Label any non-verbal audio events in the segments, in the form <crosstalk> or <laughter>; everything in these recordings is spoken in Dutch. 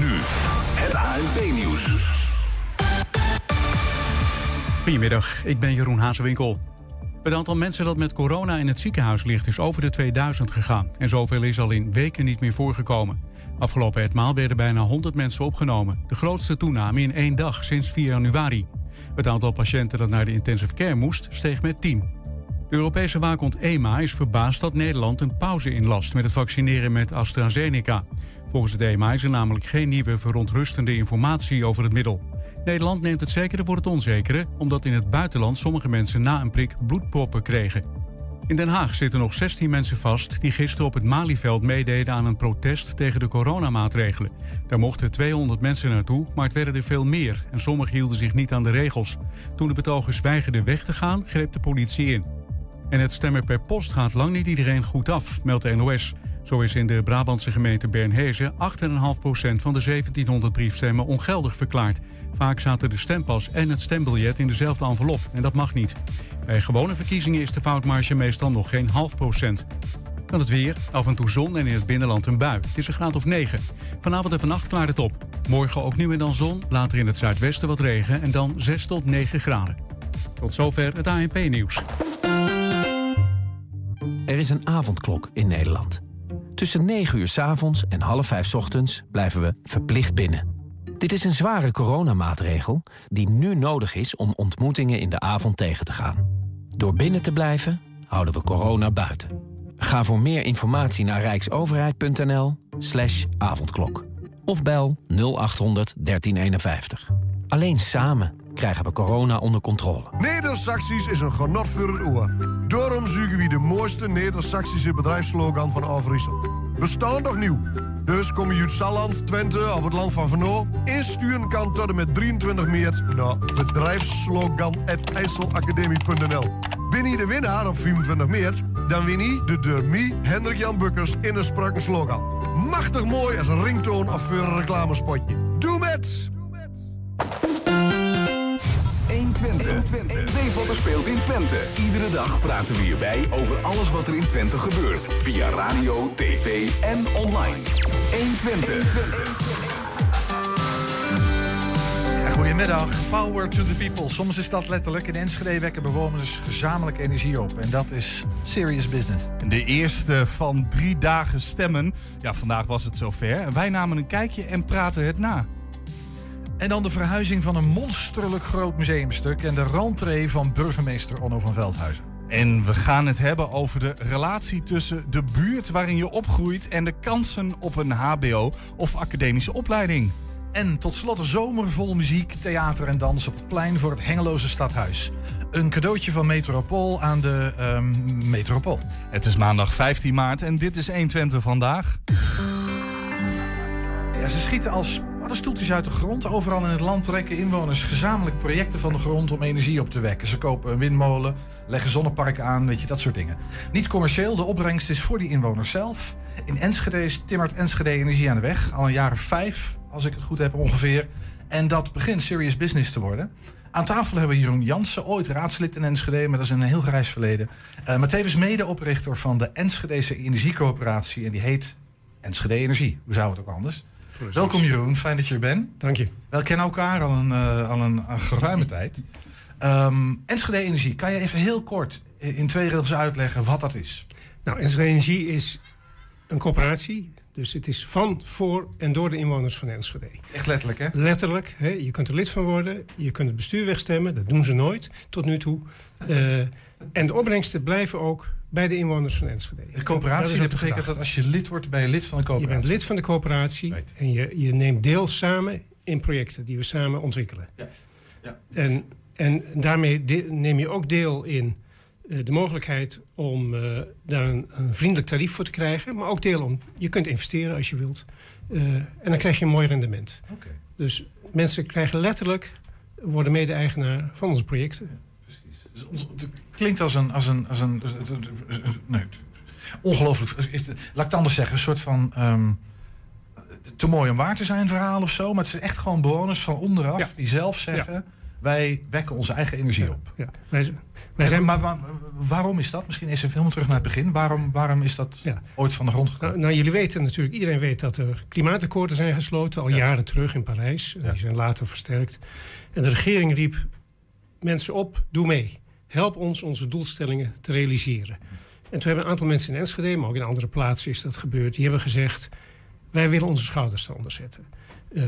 Nu, het ANP-nieuws. Goedemiddag, ik ben Jeroen Hazewinkel. Het aantal mensen dat met corona in het ziekenhuis ligt is over de 2000 gegaan. En zoveel is al in weken niet meer voorgekomen. Afgelopen etmaal werden bijna 100 mensen opgenomen. De grootste toename in één dag sinds 4 januari. Het aantal patiënten dat naar de intensive care moest steeg met 10. De Europese waakhond EMA is verbaasd dat Nederland een pauze inlast met het vaccineren met AstraZeneca. Volgens het EMA is er namelijk geen nieuwe verontrustende informatie over het middel. Nederland neemt het zekere voor het onzekere, omdat in het buitenland sommige mensen na een prik bloedproppen kregen. In Den Haag zitten nog 16 mensen vast die gisteren op het Malieveld meededen aan een protest tegen de coronamaatregelen. Daar mochten 200 mensen naartoe, maar het werden er veel meer en sommigen hielden zich niet aan de regels. Toen de betogers weigerden weg te gaan, greep de politie in. En het stemmen per post gaat lang niet iedereen goed af, meldt de NOS. Zo is in de Brabantse gemeente Bernhezen 8,5% van de 1700 briefstemmen ongeldig verklaard. Vaak zaten de stempas en het stembiljet in dezelfde envelop en dat mag niet. Bij gewone verkiezingen is de foutmarge meestal nog geen half procent. Dan het weer, af en toe zon en in het binnenland een bui. Het is een graad of 9. Vanavond en vannacht klaart het op. Morgen ook nu en dan zon, later in het zuidwesten wat regen en dan 6 tot 9 graden. Tot zover het ANP-nieuws. Er is een avondklok in Nederland. Tussen 9 uur s avonds en half 5 s ochtends blijven we verplicht binnen. Dit is een zware coronamaatregel die nu nodig is om ontmoetingen in de avond tegen te gaan. Door binnen te blijven houden we corona buiten. Ga voor meer informatie naar rijksoverheid.nl slash avondklok. Of bel 0800 1351. Alleen samen krijgen we corona onder controle. Neder-Saxisch is een genot voor het oor. Daarom zoeken we de mooiste Neder-Saxische bedrijfsslogan van Overijssel. Bestaand of nieuw? Dus kom je uit Twente of het land van Venlo? Insturen kan tot en met 23 maart naar bedrijfslogan.ijsselacademie.nl Ben je de winnaar op 24 maart? Dan win je de Dermie Hendrik Jan Bukkers in de spraken slogan. Machtig mooi als een ringtoon of voor een reclamespotje. Doe met! 120. Weet wat er speelt in Twente. Iedere dag praten we hierbij over alles wat er in Twente gebeurt. Via radio, tv en online. 120. Ja, goedemiddag. Power to the people. Soms is dat letterlijk. In Enschede wekken bewoners gezamenlijk energie op. En dat is serious business. De eerste van drie dagen stemmen. Ja, vandaag was het zover. En wij namen een kijkje en praten het na. En dan de verhuizing van een monsterlijk groot museumstuk... en de rentree van burgemeester Onno van Veldhuizen. En we gaan het hebben over de relatie tussen de buurt waarin je opgroeit... en de kansen op een hbo of academische opleiding. En tot slot een zomer vol muziek, theater en dans op het plein voor het Hengeloze Stadhuis. Een cadeautje van Metropool aan de ehm, Metropool. Het is maandag 15 maart en dit is 120 vandaag. Ja, ze schieten als paddenstoeltjes uit de grond. Overal in het land trekken inwoners gezamenlijk projecten van de grond om energie op te wekken. Ze kopen een windmolen, leggen zonneparken aan, weet je, dat soort dingen. Niet commercieel, de opbrengst is voor die inwoners zelf. In Enschede timmert Enschede energie aan de weg. Al een jaar of vijf, als ik het goed heb ongeveer. En dat begint serious business te worden. Aan tafel hebben we Jeroen Jansen, ooit raadslid in Enschede, maar dat is een heel grijs verleden. Uh, maar tevens medeoprichter van de Enschedese Energiecoöperatie. En die heet Enschede Energie. Hoe zou het ook anders? Welkom Jeroen, fijn dat je er bent. Dank je. We kennen elkaar al een, uh, al een, een geruime tijd. Um, Enschede Energie, kan je even heel kort in twee regels uitleggen wat dat is? Nou, Enschede Energie is een coöperatie. Dus het is van, voor en door de inwoners van Enschede. Echt letterlijk, hè? Letterlijk. Hè? Je kunt er lid van worden. Je kunt het bestuur wegstemmen. Dat doen ze nooit, tot nu toe. Uh, en de opbrengsten blijven ook bij de inwoners van Enschede. De coöperatie, dat, betekent dat als je lid wordt, ben je lid van de coöperatie? Je bent lid van de coöperatie right. en je, je neemt deel samen in projecten die we samen ontwikkelen. Ja. Ja. En, en daarmee neem je ook deel in uh, de mogelijkheid om uh, daar een, een, vriendelijk tarief voor te krijgen. Maar ook deel om, je kunt investeren als je wilt. Uh, en dan krijg je een mooi rendement. Okay. Dus mensen krijgen letterlijk, worden mede-eigenaar van onze projecten. Het klinkt als een. Als een, als een nee, ongelooflijk. Laat ik het anders zeggen. Een soort van. Um, te mooi om waar te zijn verhaal of zo. Maar het zijn echt gewoon bewoners van onderaf. Ja. Die zelf zeggen. Ja. wij wekken onze eigen energie op. Ja. Wij, wij zijn... maar, waarom is dat? Misschien is even helemaal terug naar het begin. Waarom, waarom is dat ooit van de grond gekomen? Nou, nou, jullie weten natuurlijk, iedereen weet dat er klimaatakkoorden zijn gesloten. Al jaren terug in Parijs. Die zijn later versterkt. En de regering riep mensen op, doe mee. Help ons onze doelstellingen te realiseren. En toen hebben een aantal mensen in Enschede, maar ook in andere plaatsen is dat gebeurd. Die hebben gezegd, wij willen onze schouders eronder zetten. Uh,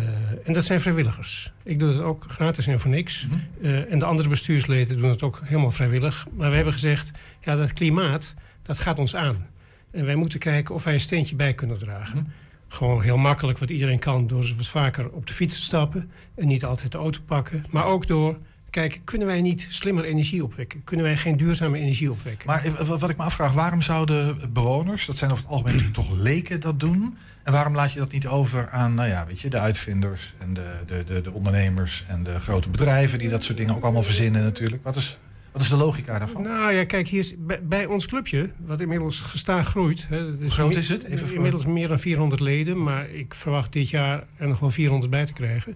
en dat zijn vrijwilligers. Ik doe het ook gratis en voor niks. Uh, en de andere bestuursleden doen het ook helemaal vrijwillig. Maar we hebben gezegd, ja, dat klimaat, dat gaat ons aan. En wij moeten kijken of wij een steentje bij kunnen dragen. Mm Gewoon heel makkelijk, wat iedereen kan, door ze wat vaker op de fiets te stappen. En niet altijd de auto pakken. Maar ook door Kijk, kunnen wij niet slimmer energie opwekken? Kunnen wij geen duurzame energie opwekken? Maar wat ik me afvraag, waarom zouden bewoners, dat zijn over het algemeen toch leken, dat doen? En waarom laat je dat niet over aan nou ja, weet je, de uitvinders en de, de, de, de ondernemers en de grote bedrijven die dat soort dingen ook allemaal verzinnen natuurlijk? Wat is, wat is de logica daarvan? Nou ja, kijk, hier is, bij, ons clubje, wat inmiddels gestaag groeit. Hè, Hoe groot is het? Even inmiddels meer dan 400 leden, maar ik verwacht dit jaar er nog wel 400 bij te krijgen.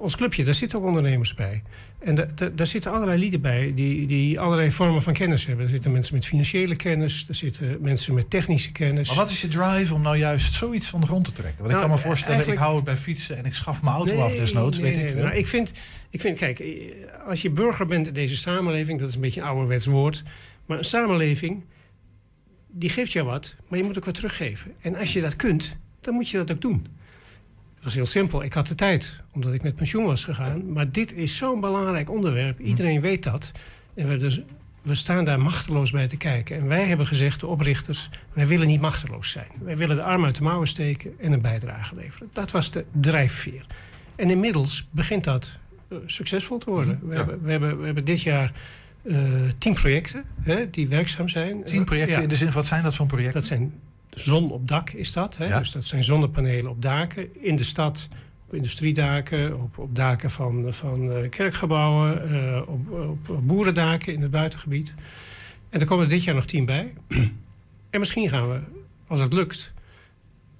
Ons clubje, daar zitten ook ondernemers bij. En daar zitten allerlei lieden bij die, die allerlei vormen van kennis hebben. Er zitten mensen met financiële kennis, er zitten mensen met technische kennis. Maar wat is je drive om nou juist zoiets van de grond te trekken? Want ik nou, kan me voorstellen, ik hou het bij fietsen en ik schaf mijn auto af desnoods, weet ik veel. Nou, ik, vind, ik vind, kijk, als je burger bent in deze samenleving, dat is een beetje een ouderwets woord, maar een samenleving, die geeft jou wat, maar je moet ook wat teruggeven. En als je dat kunt, dan moet je dat ook doen. Het was heel simpel. Ik had de tijd, omdat ik met pensioen was gegaan. Maar dit is zo'n belangrijk onderwerp. Hm. Iedereen weet dat. En we, dus, we staan daar machteloos bij te kijken. En wij hebben gezegd, de oprichters, wij willen niet machteloos zijn. Wij willen de arm uit de mouwen steken en een bijdrage leveren. Dat was de drijfveer. En inmiddels begint dat uh, succesvol te worden. Hm, we, hebben, we, hebben, we hebben dit jaar uh, tien projecten hè, die werkzaam zijn. Tien projecten ja. in de zin, wat zijn dat voor projecten? Dat zijn zon op dak is dat. Hè? Dus dat zijn zonnepanelen op daken in de stad, op industriedaken, op, op daken van, van uh, kerkgebouwen, uh, op, op, boerendaken in het buitengebied. En er komen er dit jaar nog tien bij. en misschien gaan we, als het lukt,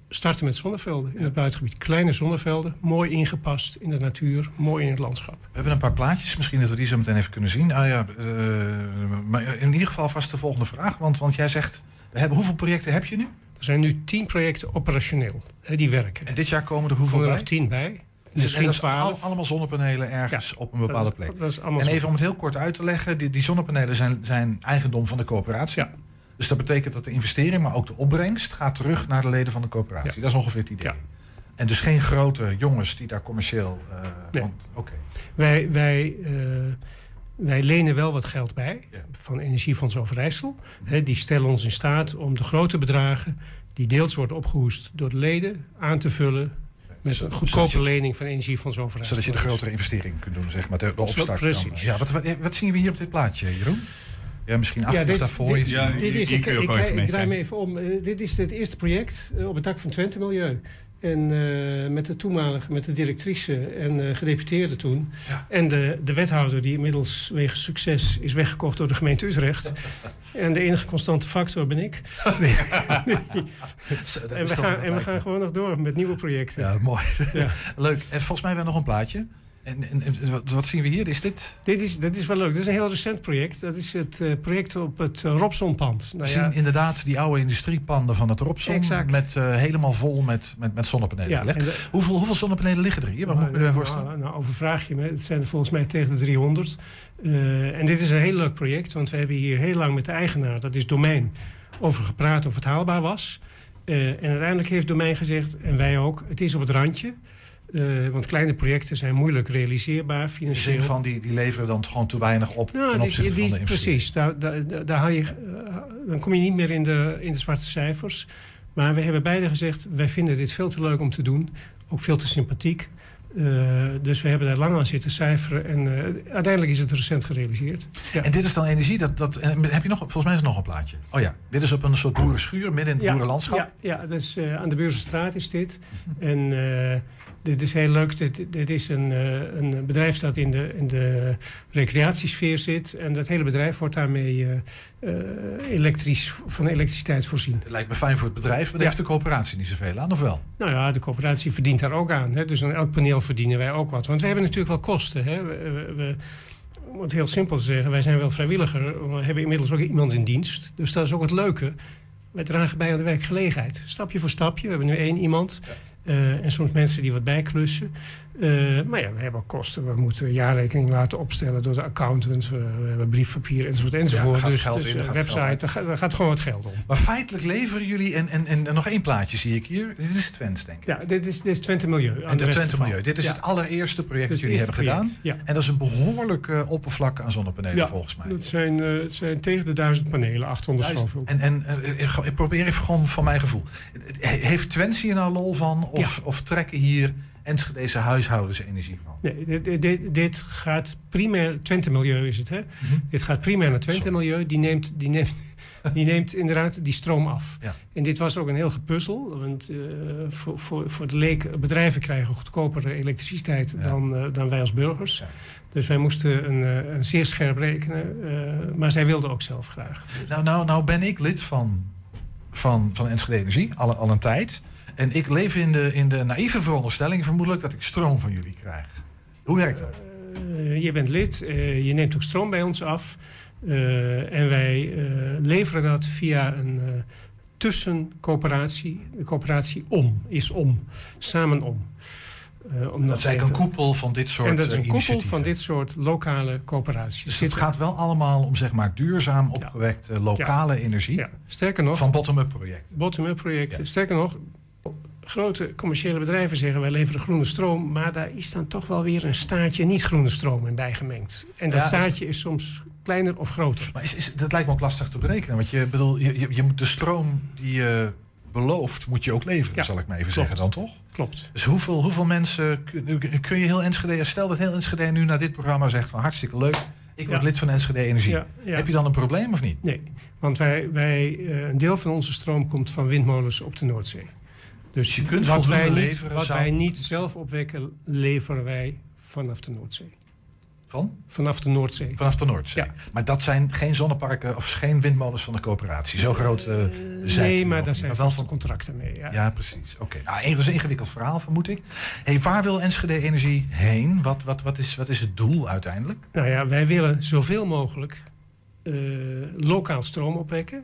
starten met zonnevelden in het buitengebied. Kleine zonnevelden, mooi ingepast in de natuur, mooi in het landschap. We hebben een paar plaatjes, misschien dat we die zo meteen even kunnen zien. Ah ja, uh, maar in ieder geval vast de volgende vraag, want, want jij zegt we hebben, hoeveel projecten heb je nu? Er zijn nu tien projecten operationeel hè, die werken. En dit jaar komen er hoeveel er bij? tien bij. Dus Misschien dus, twaalf. allemaal zonnepanelen ergens op een bepaalde plek. Dat is en even om het heel kort uit te leggen: die, die zonnepanelen zijn, zijn eigendom van de coöperatie. Ja. Dus dat betekent dat de investering, maar ook de opbrengst, gaat terug naar de leden van de coöperatie. Dat is ongeveer het idee. En dus geen grote jongens die daar commercieel. Uh, Oké. Wij, wij uh, wij lenen wel wat geld bij van Energiefonds Overijssel. He, die stellen ons in staat om de grote bedragen... die deels worden opgehoest door de leden... aan te vullen met een goedkope lening van Energiefonds Overijssel. Zodat je de grotere investering kunt doen, zeg maar, de, de opstart. precies. Ja, wat, wat, wat, zien we hier op dit plaatje, Jeroen? Ja, misschien achter ja, dit, daarvoor. Dit, ja, dit is, ik, ik, ik, draai me even om. Uh, dit is het eerste project uh, op het dak van Twente Milieu. En uh, met de toenmalige, met de directrice en uh, gedeputeerde toen. Ja. En de, de wethouder, die inmiddels wegens succes is weggekocht door de gemeente Utrecht. <laughs> en de enige constante factor ben ik. <laughs> nee. en, we gaan, en we gaan gewoon nog door met nieuwe projecten. Ja, mooi. Ja. <laughs> Leuk. En volgens mij hebben we nog een plaatje. En, en, wat, zien we hier? Is dit? Dit is, dit is wel leuk. Dit is een heel recent project. Dat is het uh, project op het uh, Robsonpand. Nou, we ja. zien inderdaad die oude industriepanden van het Robson. Exact. Met, uh, helemaal vol met, met, met zonnepanelen. Ja, de, hoeveel, hoeveel zonnepanelen liggen er hier? Wat nou, moet ik me nou, voorstellen? Nou, nou, overvraag je me. Het zijn er volgens mij tegen de 300. en dit is een heel leuk project. Want we hebben hier heel lang met de eigenaar, dat is Domein, over gepraat of het haalbaar was. en uiteindelijk heeft Domein gezegd, en wij ook, het is op het randje. Uh, want kleine projecten zijn moeilijk realiseerbaar financieel. In van die, die leveren dan gewoon te weinig op nou, ten opzichte die, die, van de Precies, daar, daar, daar haal je, uh, dan kom je niet meer in de, in de zwarte cijfers. Maar we hebben beide gezegd, wij vinden dit veel te leuk om te doen. Ook veel te sympathiek. Uh, dus we hebben daar lang aan zitten cijferen. En uiteindelijk is het recent gerealiseerd. Ja. En dit is dan energie, dat, dat, heb je nog, volgens mij is nog een plaatje. Oh ja, dit is op een soort boerenschuur midden in het ja, boerenlandschap. Ja, ja dus aan de Beurzenstraat is dit. en dit is heel leuk. Dit, dit is een, uh, een bedrijf dat in de, in de recreatiesfeer zit. En dat hele bedrijf wordt daarmee uh, elektrisch, van elektriciteit voorzien. Lijkt me fijn voor het bedrijf, maar daar heeft de coöperatie niet zoveel aan, of wel? Nou ja, de coöperatie verdient daar ook aan. Hè. Dus aan elk paneel verdienen wij ook wat. Want we hebben natuurlijk wel kosten. Hè. We, we, om het heel simpel te zeggen, wij zijn wel vrijwilliger. We hebben inmiddels ook iemand in dienst. Dus dat is ook het leuke. Wij dragen bij aan de werkgelegenheid. Stapje voor stapje. We hebben nu één iemand. Uh, en soms mensen die wat bijklussen. Uh, maar ja, we hebben ook kosten. We moeten jaarrekening laten opstellen door de accountant. We, we hebben briefpapier enzovoort enzovoort. Ja, dus geld dus in, website, daar gaat, daar gaat, gewoon wat geld om. Maar feitelijk leveren jullie, en, en, en nog één plaatje zie ik hier. Dit is Twents, denk ik. Ja, dit is, dit is Twente Milieu. En de, Twente Milieu. Dit is ja. het allereerste project dat jullie hebben project. gedaan. Ja. En dat is een behoorlijk uh, oppervlak aan zonnepanelen volgens mij. Dat zijn, het zijn tegen de duizend panelen, 800 zoveel. En, en ik probeer even gewoon van mijn gevoel. Heeft Twents hier nou lol van? Of, of trekken hier Enschedeze huishoudens energie van? Nee, dit, dit, dit, gaat primair, Twente Milieu is het hè? Mm -hmm. Dit gaat primair naar Twente Sorry. Milieu. Die neemt, die, neemt, <laughs> die neemt inderdaad die stroom af. Ja. En dit was ook een heel gepuzzel. Want uh, voor, voor, voor de leek, bedrijven krijgen goedkopere elektriciteit ja. dan, uh, dan wij als burgers. Ja. Dus wij moesten een, uh, een zeer scherp rekenen. maar zij wilden ook zelf graag. Nou, nou, nou ben ik lid van, van, van Enschede Energie, al, al een tijd. En ik leef in de, in de naïeve veronderstelling vermoedelijk dat ik stroom van jullie krijg. Hoe werkt dat? Uh, je bent lid, uh, je neemt ook stroom bij ons af. Uh, en wij leveren dat via een tussencoöperatie. De coöperatie OM is OM, samen OM. Uh, dat is eigenlijk een koepel van dit soort En dat is een koepel van dit soort lokale coöperaties. Dus het gaat wel allemaal om zeg maar duurzaam opgewekte ja. lokale ja. energie. Ja. Sterker nog. Van bottom-up projecten. Bottom-up projecten. Sterker nog, grote commerciële bedrijven zeggen wij leveren groene stroom, maar daar is dan toch wel weer een staartje niet groene stroom in bijgemengd. En dat staartje is soms kleiner of groter. Maar is, is, dat lijkt me ook lastig te berekenen, want je, bedoel, je, je, je moet de stroom die je belooft, moet je ook leveren, ja, zal ik maar even klopt. zeggen dan toch? Klopt. Dus hoeveel, hoeveel mensen kun, kun je heel Enschede, stel dat heel Enschede nu naar dit programma zegt van hartstikke leuk, ik word Ja. lid van Enschede Energie. Ja, ja. Heb je dan een probleem of niet? Nee, want wij, wij, eh, een deel van onze stroom komt van windmolens op de Noordzee. Dus je kunt wat wij niet, leveren, wat wij niet zelf opwekken, leveren wij vanaf de Noordzee. Van? Vanaf de Noordzee. Vanaf de Noordzee. Ja. Maar dat zijn geen zonneparken of geen windmolens van de coöperatie. Zo groot zijn die nee, maar daar zijn wel vaste van contracten mee. Ja. Ja, precies. Oké. Nou, dat is een ingewikkeld verhaal, vermoed ik. Hey, waar wil Enschede Energie heen? Wat, wat, wat, is, wat is het doel uiteindelijk? Nou ja, wij willen zoveel mogelijk eh, lokaal stroom opwekken.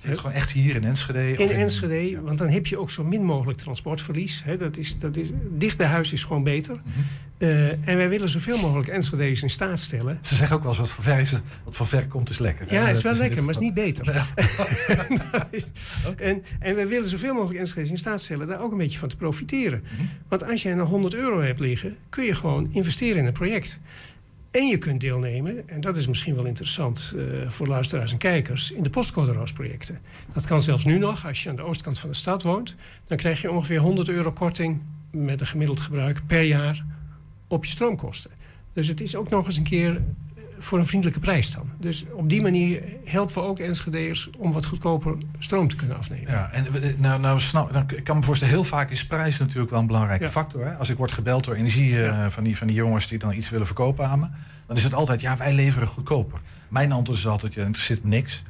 Het is gewoon echt hier in Enschede? In of Enschede, ja. want dan heb je ook zo min mogelijk transportverlies. Hè, dat is, dat is, dicht bij huis is gewoon beter. Mhm. Eh, en wij willen zoveel mogelijk Enschede's in staat stellen. Ze zeggen ook wel eens, wat van ver, is wat van ver komt is lekker. Ja, het is wel in lekker, maar het is niet beter. <laughs> en, en wij willen zoveel mogelijk Enschede's in staat stellen daar ook een beetje van te profiteren. Mhm. Want als jij nou 100 euro hebt liggen, kun je gewoon investeren in een project. En je kunt deelnemen, en dat is misschien wel interessant eh, voor luisteraars en kijkers, in de postcode roos projecten. Dat kan zelfs nu nog, als je aan de oostkant van de stad woont. Dan krijg je ongeveer 100 euro korting met een gemiddeld gebruik per jaar op je stroomkosten. Dus het is ook nog eens een keer voor een vriendelijke prijs dan. Dus op die manier helpen we ook Enschede'ers om wat goedkoper stroom te kunnen afnemen. Ja, en we- nou, nou, snap, nou, ik kan me voorstellen, heel vaak is prijs natuurlijk wel een belangrijke Ja. factor. Hè? Als ik word gebeld door energie eh, van, die, van die jongens die dan iets willen verkopen aan me, dan is het altijd, ja, wij leveren goedkoper. Mijn antwoord is altijd, ja, er zit niks.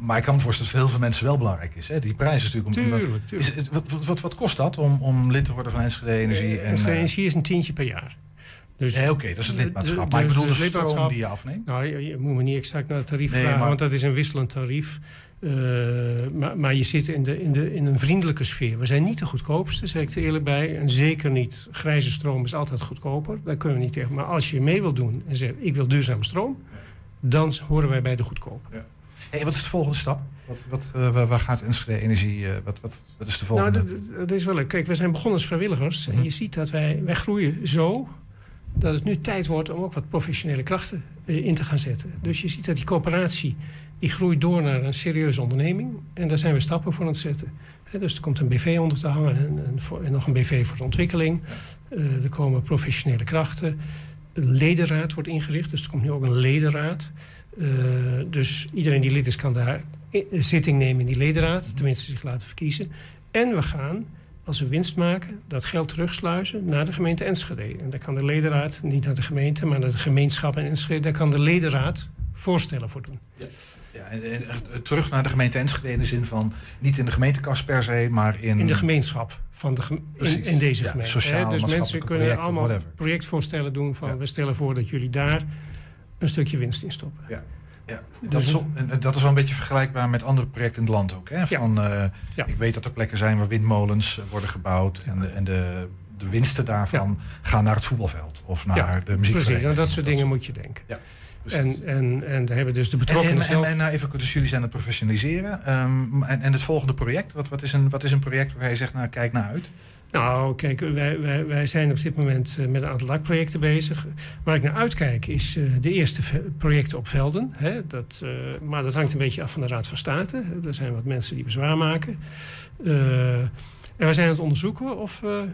Maar ik kan me voorstellen dat het voor heel veel mensen wel belangrijk is. Hè? Die prijs is natuurlijk... om- Tuurlijk, tuurlijk. Is wat, wat- wat, kost dat om, om lid te worden van Enschede Energie? En eh, Energie is een tientje per jaar. Dus, Nee, oké, dat is het lidmaatschap. Dus- maar ik bedoel dus de stroom die je afneemt. Nou, je, je moet me niet exact naar het tarief Nee, vragen, maar- want dat is een wisselend tarief. Eh, maar, maar je zit in, de, in, de, in een vriendelijke sfeer. We zijn niet de goedkoopste, zeg ik er eerlijk bij. En zeker niet, grijze stroom is altijd goedkoper. Daar kunnen we niet tegen. Maar als je mee wilt doen en zegt, ik wil duurzame stroom... dan horen wij bij de goedkope. Hey, wat is de volgende stap? Wat, wat, eh, waar, gaat Enschede Energie... eh, wat, wat, wat is de Nou, volgende? dat, dat is wel leuk. Kijk, we zijn begonnen als vrijwilligers. Mhm. En je ziet dat wij, wij groeien zo... dat het nu tijd wordt om ook wat professionele krachten eh, in te gaan zetten. Dus je ziet dat die coöperatie... die groeit door naar een serieuze onderneming. En daar zijn we stappen voor aan het zetten. Dus er komt een BV onder te hangen... en, nog een BV voor de ontwikkeling. Eh, er komen professionele krachten. Een ledenraad wordt ingericht. Dus er komt nu ook een ledenraad. Eh, dus iedereen die lid is kan daar zitting nemen in die ledenraad. Tenminste zich laten verkiezen. En we gaan als we winst maken, dat geld terugsluizen naar de gemeente Enschede. En daar kan de ledenraad, niet naar de gemeente, maar naar de gemeenschap in Enschede, daar kan de ledenraad voorstellen voor doen. Ja. Ja, en, terug naar de gemeente Enschede in de zin van niet in de gemeentekas per se, maar in... In de gemeenschap van de in, in, deze gemeente. Sociaal, dus mensen kunnen allemaal whatever. projectvoorstellen doen van we stellen voor dat jullie daar een stukje winst in stoppen. Ja. Ja, dat, is, dat is wel een beetje vergelijkbaar met andere projecten in het land ook. Hè? Van, uh, Ik weet dat er plekken zijn waar windmolens eh, worden gebouwd. En, de, en de, de winsten daarvan gaan naar het voetbalveld of naar de muziek. Precies, en dat soort dingen moet je denken. Ja. En, en, en daar hebben dus de betrokkenen en, en, en, nou even, dus jullie zijn het professionaliseren. Um, en, en het volgende project, wat, wat, is een, wat is een project waar je zegt, nou kijk naar uit? Nou, kijk, wij, wij, wij zijn op dit moment eh, met een aantal projecten bezig. Waar ik naar uitkijk is uh, de eerste projecten op velden. Hè, dat, uh, maar dat hangt een beetje af van de Raad van State. Er zijn wat mensen die bezwaar maken. en wij zijn aan het onderzoeken of we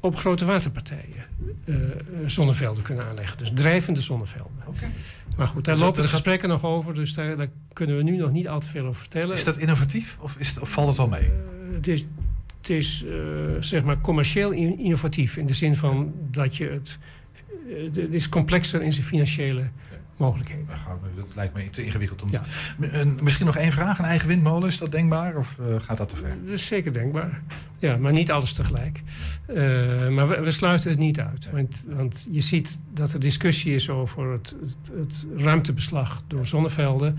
op grote waterpartijen zonnevelden kunnen aanleggen. Dus drijvende zonnevelden. Okay. Maar goed, daar lopen de gesprekken nog over. Dus daar, daar, kunnen we nu nog niet al te veel over vertellen. Is dat innovatief of, is of valt het al mee? Het is, het is uh, zeg maar commercieel innovatief in de zin van dat je het. Uh, het is complexer in zijn financiële mogelijkheden. Dat lijkt me te ingewikkeld om. Ja. Misschien nog één vraag: een eigen windmolen, is dat denkbaar of uh, gaat dat te ver? Dat is zeker denkbaar. Ja, maar niet alles tegelijk. maar we, we, sluiten het niet uit. Want, want, je ziet dat er discussie is over het, het, het ruimtebeslag door zonnevelden.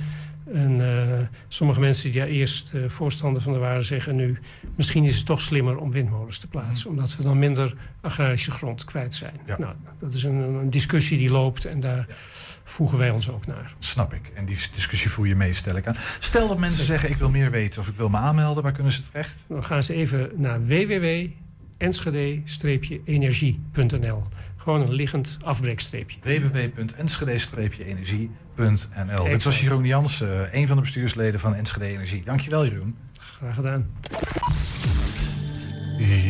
En uh, sommige mensen die daar eerst uh, voorstander van waren, zeggen nu... misschien is het toch slimmer om windmolens te plaatsen... Mhm. omdat we dan minder agrarische grond kwijt zijn. Ja. Nou, dat is een, een, discussie die loopt en daar ja. voegen wij ons ook naar. Snap ik. En die discussie voer je mee, stel ik aan. Stel dat mensen zeggen, ik wil meer weten of ik wil me aanmelden. Waar kunnen ze terecht? Dan gaan ze even naar www.enschede-energie.nl gewoon een liggend afbreekstreepje. www.enschede-energie.nl Dit was Jeroen Jansen, een van de bestuursleden van Enschede Energie. Dankjewel Jeroen. Graag gedaan.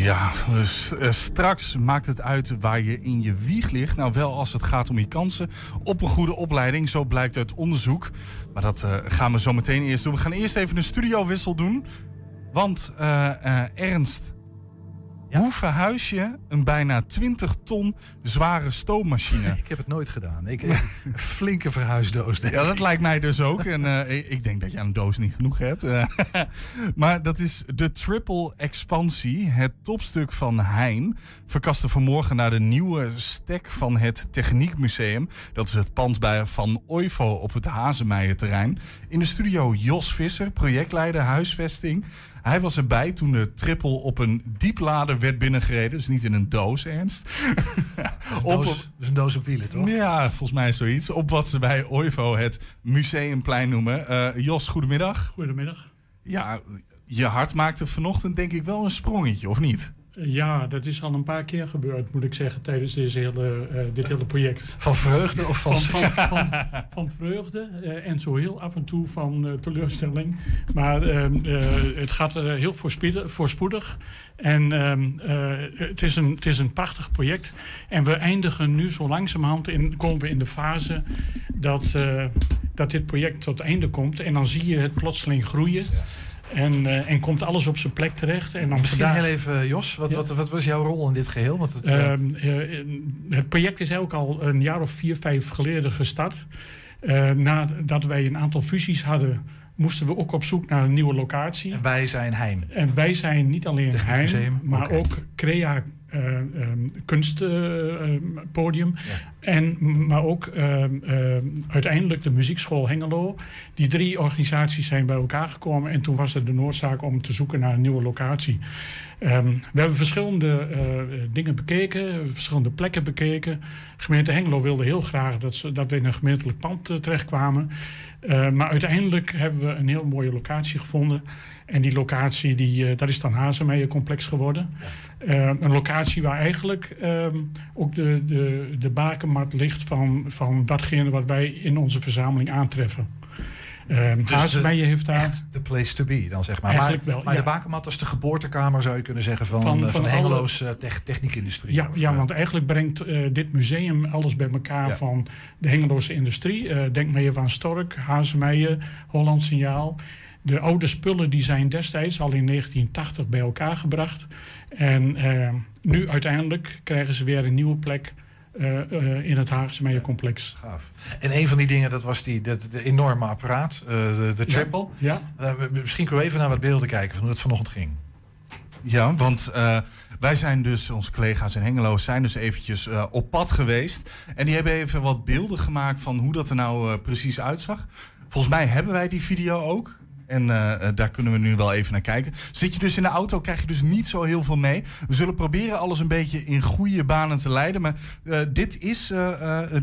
Ja, dus uh, straks maakt het uit waar je in je wieg ligt. Nou, wel als het gaat om je kansen op een goede opleiding. Zo blijkt uit onderzoek. Maar dat uh, gaan we zo meteen eerst doen. We gaan eerst even een studiowissel doen. Want uh, Ernst hoe verhuis je een bijna 20 ton zware stoommachine? <laughs> ik heb het nooit gedaan. Ik, een <laughs> flinke verhuisdoos. Denk ja, dat lijkt mij dus ook. En uh, ik denk dat je aan een doos niet genoeg hebt. <laughs> maar dat is de Triple Expansie, het topstuk van Heijn. Verkaste vanmorgen naar de nieuwe stek van het Techniekmuseum. Dat is het pand bij, van OIVO op het Hazemeijerterrein. In de studio Jos Visser, projectleider huisvesting. Hij was erbij toen de triple op een dieplader werd binnengereden. Dus niet in een doos, Ernst. Dus <laughs> een, doos, dus een doos op wielen, toch? Ja, volgens mij zoiets. Op wat ze bij OIVO het Museumplein noemen. Uh, Jos, goedemiddag. Goedemiddag. Ja, je hart maakte vanochtend denk ik wel een sprongetje, of niet? Ja, dat is al een paar keer gebeurd, moet ik zeggen, tijdens deze hele, uh, dit hele project. Van vreugde of van... Van, van, van, vreugde uh, en zo heel af en toe van uh, teleurstelling. Maar ehm, het gaat heel voorspoedig. En ehm, het, is een, het is een prachtig project. En we eindigen nu zo langzamerhand, in, komen we in de fase dat, dat dit project tot einde komt. En dan zie je het plotseling groeien. Ja. En, uh, en komt alles op zijn plek terecht. En dan Misschien vandaag... heel even, Jos, wat, ja. wat, wat, was jouw rol in dit geheel? Want het, uh... Uh, het project is ook al een jaar of vier, vijf geleden gestart. nadat wij een aantal fusies hadden, moesten we ook op zoek naar een nieuwe locatie. En wij zijn Heim. En wij zijn niet alleen Heim, maar okay. ook Crea um, kunstpodium. Ja. En, maar ook uh, uiteindelijk de muziekschool Hengelo. Die drie organisaties zijn bij elkaar gekomen. En toen was er de noodzaak om te zoeken naar een nieuwe locatie. Um, we hebben verschillende uh, dingen bekeken, verschillende plekken bekeken. Gemeente Hengelo wilde heel graag dat, ze, dat we in een gemeentelijk pand uh, terechtkwamen. Uh, maar uiteindelijk hebben we een heel mooie locatie gevonden. En die locatie, die, dat is dan Hazemeijer complex geworden. Ja. een locatie waar eigenlijk um, ook de, de, de bakenmat ligt van, van datgene wat wij in onze verzameling aantreffen. Um, dus heeft daar... Echt de place to be dan, zeg maar. maar, wel, maar ja. de bakermat is de geboortekamer, zou je kunnen zeggen, van, van, van, van de Hengeloos alle... techniekindustrie. Ja, ja, want eigenlijk brengt uh, dit museum alles bij elkaar ja. van de Hengeloze industrie. Uh, denk maar even aan Stork, Hazemeijen, Holland Signaal. De oude spullen die zijn destijds al in 1980 bij elkaar gebracht. En nu uiteindelijk krijgen ze weer een nieuwe plek uh, uh, in het Haagse Meijercomplex. Gaaf. En een van die dingen, dat was die, dat, de enorme apparaat, uh, de, de, triple. Ja. misschien kunnen we even naar wat beelden kijken van hoe het vanochtend ging. Ja, want wij zijn dus, onze collega's in Hengelo zijn dus eventjes op pad geweest. En die hebben even wat beelden gemaakt van hoe dat er nou precies uitzag. Volgens mij hebben wij die video ook. En uh, daar kunnen we nu wel even naar kijken. Zit je dus in de auto, krijg je dus niet zo heel veel mee. We zullen proberen alles een beetje in goede banen te leiden. Maar uh, dit is uh,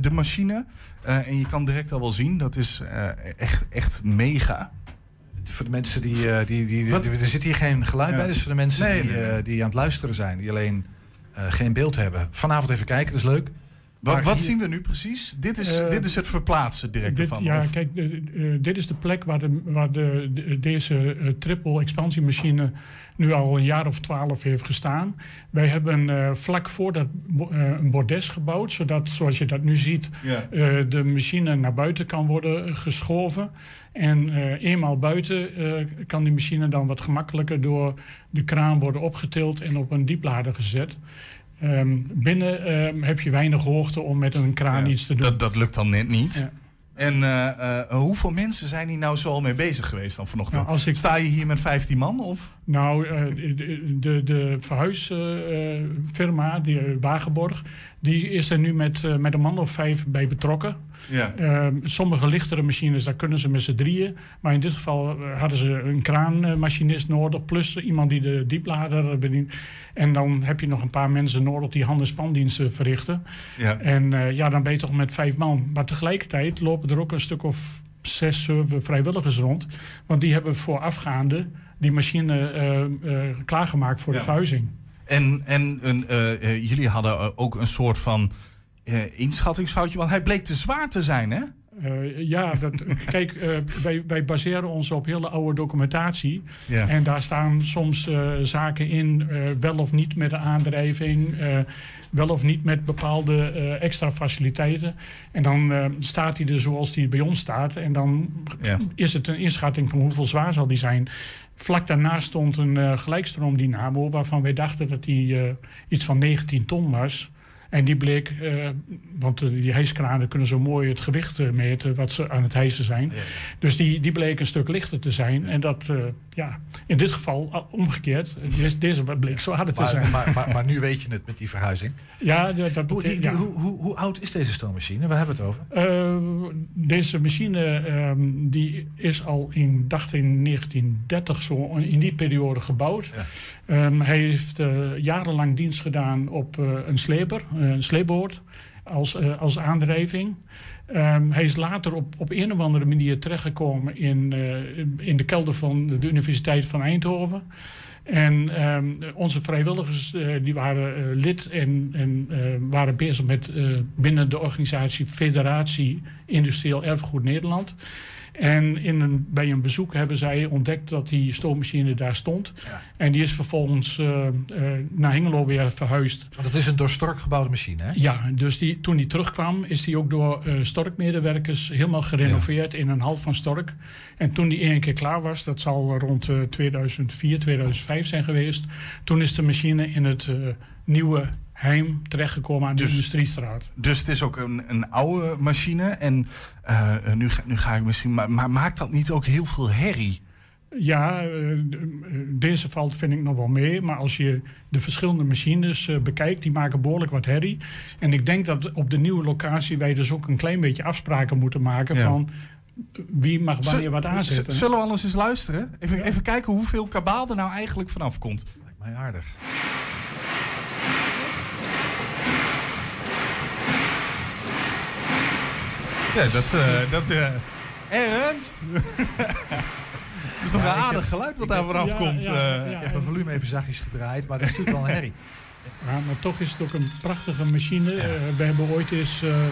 de machine. en je kan direct al wel zien, dat is echt, echt mega. Voor de mensen die. die, die, die er zit hier geen geluid bij. Dus voor de mensen nee, die, die aan het luisteren zijn, die alleen geen beeld hebben. Vanavond even kijken, dat is leuk. Wat, wat zien we nu precies? Dit is, uh, dit is het verplaatsen direct dit, ervan. Ja, of? kijk, uh, dit is de plek waar, de, waar de, de deze uh, triple expansiemachine nu al een jaar of twaalf heeft gestaan. Wij hebben vlak voor dat een bordes gebouwd, zodat, zoals je dat nu ziet, ja. de machine naar buiten kan worden geschoven. En eenmaal buiten kan die machine dan wat gemakkelijker door de kraan worden opgetild en op een dieplader gezet. Um, binnen um, heb je weinig hoogte om met een kraan ja, iets te doen. Dat, dat lukt dan net niet. Ja. En uh, uh, hoeveel mensen zijn hier nou zo al mee bezig geweest dan vanochtend? Nou, als ik... Sta je hier met 15 man? Of? Nou, uh, de, de, de verhuisfirma, die Wagenborg, die is er nu met, met een man of vijf bij betrokken. Ja. Ehm, sommige lichtere machines, daar kunnen ze met z'n drieën. Maar in dit geval hadden ze een kraanmachinist nodig, plus iemand die de dieplader bedient. En dan heb je nog een paar mensen nodig die hand- en spandiensten verrichten. Ja. En uh, ja, dan ben je toch met vijf man. Maar tegelijkertijd lopen er ook een stuk of zes, zeven vrijwilligers rond. Want die hebben voorafgaande die machine klaargemaakt voor ja. de verhuizing. En, en jullie hadden ook een soort van inschattingsfoutje, want hij bleek te zwaar te zijn, hè? Uh, ja, dat, <laughs> kijk, uh, wij, wij, baseren ons op hele oude documentatie. En daar staan soms uh, zaken in, wel of niet met de aandrijving, wel of niet met bepaalde extra faciliteiten. En dan staat hij er zoals die bij ons staat. En dan ja. is het een inschatting van hoeveel zwaar zal die zijn. Vlak daarnaast stond een gelijkstroomdynamo waarvan wij dachten dat die iets van 19 ton was. En die bleek, uh, want die hijskranen kunnen zo mooi het gewicht uh, meten wat ze aan het hijsen zijn. Ja. Dus die, die bleek een stuk lichter te zijn. En dat, uh, ja, in dit geval omgekeerd, deze, deze bleek zwaarder te maar, zijn. Maar, maar, maar, nu weet je het met die verhuizing. Ja, dat hoe, die, die, ja. hoe, hoe, hoe, oud is deze stoommachine? Waar hebben we het over? deze machine um, die is al in, dacht in 1930 zo in die periode gebouwd. Um, hij heeft jarenlang dienst gedaan op een sleper een sleepboord als, als aandrijving. Um, hij is later op, op een of andere manier terechtgekomen in, in de kelder van de Universiteit van Eindhoven. En um, onze vrijwilligers die waren lid en, en waren bezig met binnen de organisatie Federatie Industrieel Erfgoed Nederland. En in een, bij een bezoek hebben zij ontdekt dat die stoommachine daar stond. Ja. En die is vervolgens uh, uh, naar Hengelo weer verhuisd. Het is een door Stork gebouwde machine, hè? Ja, dus die, toen die terugkwam is die ook door uh, Stork-medewerkers helemaal gerenoveerd ja. in een hal van Stork. En toen die één keer klaar was, dat zal rond 2004, 2005 zijn geweest. Toen is de machine in het nieuwe Heim terechtgekomen aan de dus, Industriestraat. Dus het is ook een, een oude machine. En uh, nu, ga, nu ga ik misschien. Maar, maar, maakt dat niet ook heel veel herrie? Ja, uh, deze valt vind ik nog wel mee. Maar als je de verschillende machines uh, bekijkt, die maken behoorlijk wat herrie. En ik denk dat op de nieuwe locatie wij dus ook een klein beetje afspraken moeten maken ja. van wie mag wanneer wat aanzetten. Zullen we anders eens luisteren? Even, even kijken hoeveel kabaal er nou eigenlijk vanaf komt. Lijkt mij aardig. Ja, dat... Uh, dat uh, Ernst? Dat <laughs> is nog ja, een aardig heb, geluid wat daar vanaf ja, komt. Ja, uh, ik heb mijn volume even zachtjes gedraaid, maar dat is natuurlijk wel een herrie. Ja, maar toch is het ook een prachtige machine. Uh, we hebben ooit eens uh, een,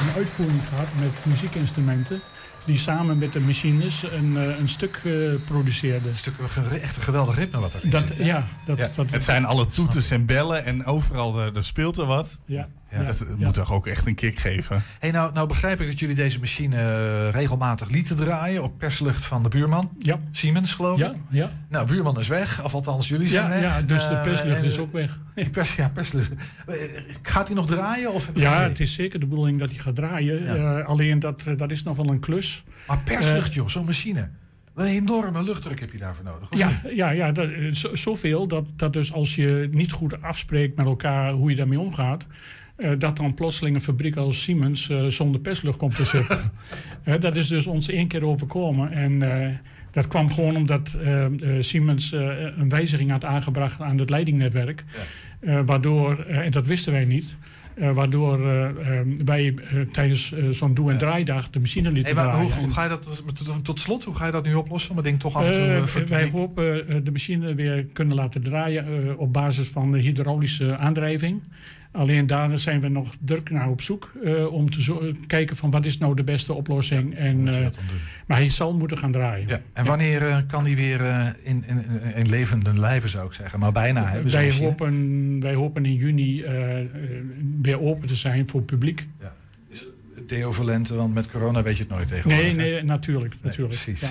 een, uitvoering gehad met muziekinstrumenten. Die samen met de machines een, eh, een stuk uh, produceerde. Een stuk, echt een geweldig ritme wat er dat, zit. Ja, dat, ja. Dat, het zijn alle toeters en bellen en overal er speelt er wat. Ja. Ja, dat moet toch ook echt een kick geven. Hey, nou, nou begrijp ik dat jullie deze machine uh, regelmatig lieten draaien op perslucht van de buurman. Ja. Siemens, geloof ik. Ja, ja. Nou, buurman is weg, of althans jullie zijn ja, weg. Ja, dus de perslucht is ook weg. <laughs> Pers, ja, perslucht. Gaat hij nog draaien? Of ja, het is zeker de bedoeling dat hij gaat draaien. Ja. Uh, alleen dat, dat is nog wel een klus. Maar perslucht, joh, zo'n machine. Een enorme luchtdruk heb je daarvoor nodig. Ja, ja, ja dat, zo, zoveel dat, dat dus als je niet goed afspreekt met elkaar hoe je daarmee omgaat. Uh, dat dan plotseling een fabriek als Siemens uh, zonder perslucht komt te zitten. <laughs> dat is dus ons één keer overkomen. En dat kwam gewoon omdat Siemens een wijziging had aangebracht aan het leidingnetwerk. Ja. waardoor, en dat wisten wij niet. Uh, waardoor uh, uh, wij tijdens zo'n doe- en draaidag de machine lieten hey, maar draaien. Hoe, hoe, ga je dat, tot, tot, slot, hoe ga je dat nu oplossen? Om het ding toch af en toe... wij hopen de machine weer kunnen laten draaien op basis van hydraulische aandrijving. Alleen daar zijn we nog druk naar op zoek uh, om te zo kijken van wat is nou de beste oplossing. Ja, en, uh, maar hij zal moeten gaan draaien. Ja. En wanneer uh, kan hij weer in, in, in, levende lijven, zou ik zeggen? Maar bijna. Hè, wij, hopen, wij hopen in juni weer open te zijn voor het publiek. Ja. Theo Valente, want met corona weet je het nooit tegenwoordig. Nee, nee natuurlijk. natuurlijk. Nee, precies. Ja.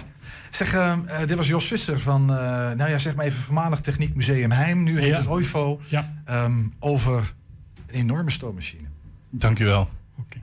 Zeg, uh, dit was Jos Visser van, uh, nou ja, zeg maar even voormalig Techniek Museum Heim. Nu heet ja. het OIFO. Ja. Um, over een enorme stoommachine. Dankjewel. Okay.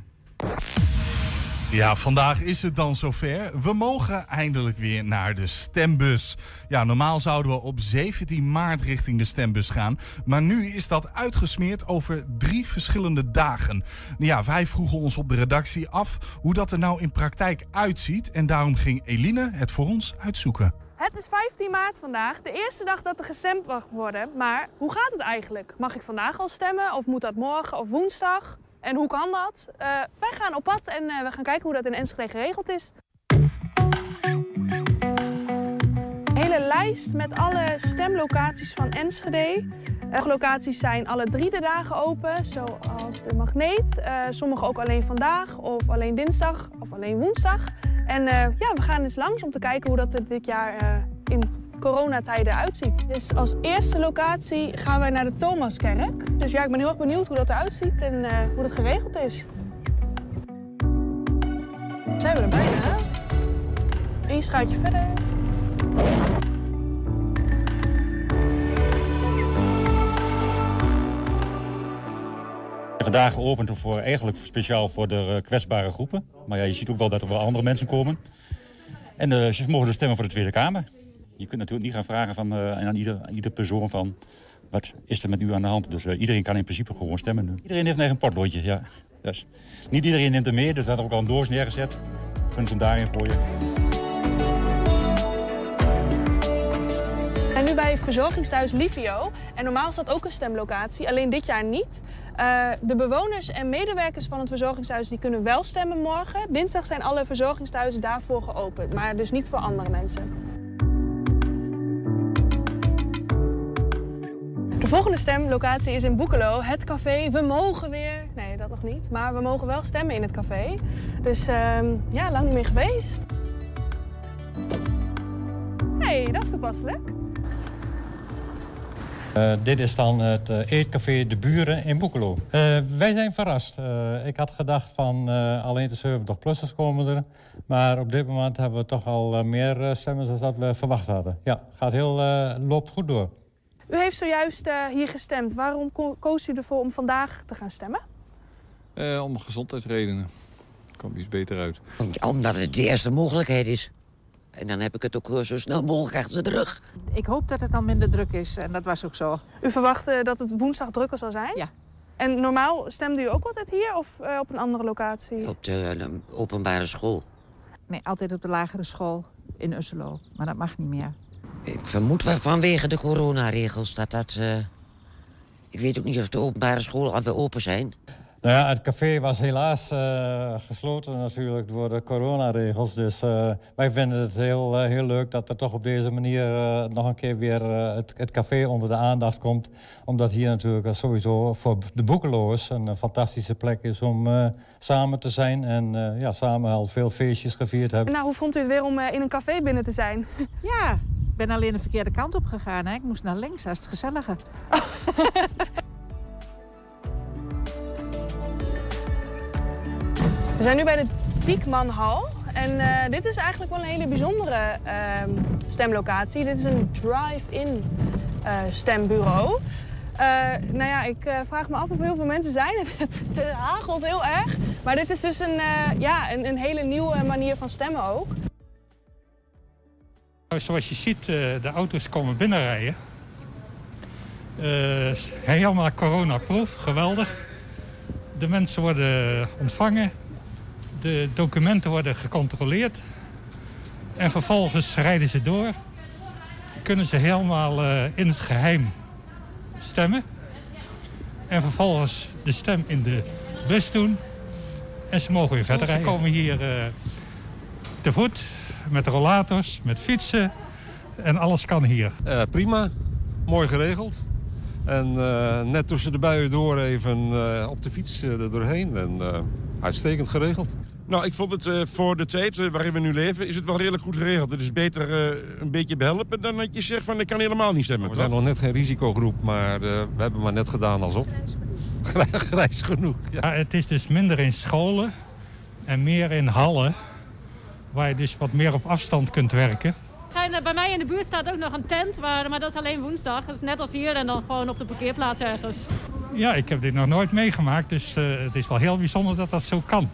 Ja, vandaag is het dan zover. We mogen eindelijk weer naar de stembus. Ja, normaal zouden we op 17 maart richting de stembus gaan. Maar nu is dat uitgesmeerd over drie verschillende dagen. Ja, wij vroegen ons op de redactie af hoe dat er nou in praktijk uitziet. En daarom ging Eline het voor ons uitzoeken. Het is 15 maart vandaag, de eerste dag dat er gestemd mag worden. Maar hoe gaat het eigenlijk? Mag ik vandaag al stemmen of moet dat morgen of woensdag? En hoe kan dat? Uh, wij gaan op pad en uh, we gaan kijken hoe dat in Enschede geregeld is. Hele lijst met alle stemlocaties van Enschede. Uh, locaties zijn alle drie de dagen open, zoals de Magneet. sommige ook alleen vandaag of alleen dinsdag of alleen woensdag. En ja, we gaan eens langs om te kijken hoe dat er dit jaar in coronatijden uitziet. Dus als eerste locatie gaan wij naar de Thomaskerk. Dus ja, ik ben heel erg benieuwd hoe dat eruit ziet en hoe dat geregeld is. Zijn we er bijna? Eén schuitje verder. Vandaag geopend voor, eigenlijk speciaal voor de kwetsbare groepen. Maar ja, je ziet ook wel dat er wel andere mensen komen. En uh, ze mogen dus stemmen voor de Tweede Kamer. Je kunt natuurlijk niet gaan vragen van, uh, aan ieder, ieder persoon van... wat is er met u aan de hand? Dus iedereen kan in principe gewoon stemmen nu. Iedereen heeft een eigen potloodje, ja. Dus niet iedereen neemt er mee, dus we hebben ook al een doos neergezet. Kunnen ze daarin gooien. Bij verzorgingsthuis Livio. En normaal is dat ook een stemlocatie, alleen dit jaar niet. Uh, de bewoners en medewerkers van het verzorgingshuis die kunnen wel stemmen morgen. Dinsdag zijn alle verzorgingsthuizen daarvoor geopend, maar dus niet voor andere mensen. De volgende stemlocatie is in Boekelo, het café. We mogen weer, nee dat nog niet, maar we mogen wel stemmen in het café. Dus uh, ja, lang niet meer geweest. hey, dat is toepasselijk. Uh, dit is dan het uh, eetcafé De Buren in Boekelo. Uh, wij zijn verrast. ik had gedacht van alleen de 70-plussers komen er. Maar op dit moment hebben we toch al meer stemmen dan dat we verwacht hadden. Ja, gaat heel, loopt goed door. U heeft zojuist uh, hier gestemd. Waarom ko koos u ervoor om vandaag te gaan stemmen? Uh, om gezondheidsredenen. Komt iets beter uit. Omdat het de eerste mogelijkheid is. En dan heb ik het ook zo snel mogelijk achter de rug. Ik hoop dat het dan minder druk is. En dat was ook zo. U verwachtte dat het woensdag drukker zal zijn? Ja. En normaal stemde u ook altijd hier of uh, op een andere locatie? Op de uh, openbare school. Nee, altijd op de lagere school in Usselo. Maar dat mag niet meer. Ik vermoed wel vanwege de coronaregels dat dat... Uh, ik weet ook niet of de openbare scholen alweer open zijn. Nou ja, het café was helaas uh, gesloten natuurlijk door de coronaregels. Dus uh, wij vinden het heel, uh, heel leuk dat er toch op deze manier nog een keer weer het, het, café onder de aandacht komt. Omdat hier natuurlijk sowieso voor de boekeloos een fantastische plek is om samen te zijn. En ja, samen al veel feestjes gevierd hebben. Nou, hoe vond u het weer om in een café binnen te zijn? <laughs> Ja, ik ben alleen de verkeerde kant op gegaan. Hè? Ik moest naar links, dat is het gezellige. <laughs> We zijn nu bij de Diekmanhal. En uh, dit is eigenlijk wel een hele bijzondere uh, stemlocatie. Dit is een drive-in uh, stembureau. nou ja, ik vraag me af of heel veel mensen zijn. <laughs> Het hagelt heel erg. Maar dit is dus een, ja, een, een, hele nieuwe manier van stemmen ook. Zoals je ziet, de auto's komen binnenrijden. helemaal corona-proof, geweldig. De mensen worden ontvangen de documenten worden gecontroleerd. En vervolgens rijden ze door. Kunnen ze helemaal uh, in het geheim stemmen. En vervolgens de stem in de bus doen. En ze mogen weer verder rijden. Ze komen hier uh, te voet, met rollators, met fietsen. En alles kan hier. Uh, prima, mooi geregeld. En net tussen de buien door even op de fiets er doorheen. En uitstekend geregeld. Nou, ik vond het uh, voor de tijd uh, waarin we nu leven... is het wel redelijk goed geregeld. Het is beter uh, een beetje behelpen dan dat je zegt van... ik kan helemaal niet stemmen. We zijn nog net geen risicogroep, maar we hebben maar net gedaan alsof. <laughs> Grijs genoeg. Ja. ja. het is dus minder in scholen en meer in hallen... waar je dus wat meer op afstand kunt werken. Zijn, bij mij in de buurt staat ook nog een tent, waar, maar dat is alleen woensdag. Dat is net als hier en dan gewoon op de parkeerplaats ergens. Ja, ik heb dit nog nooit meegemaakt, dus het is wel heel bijzonder dat dat zo kan.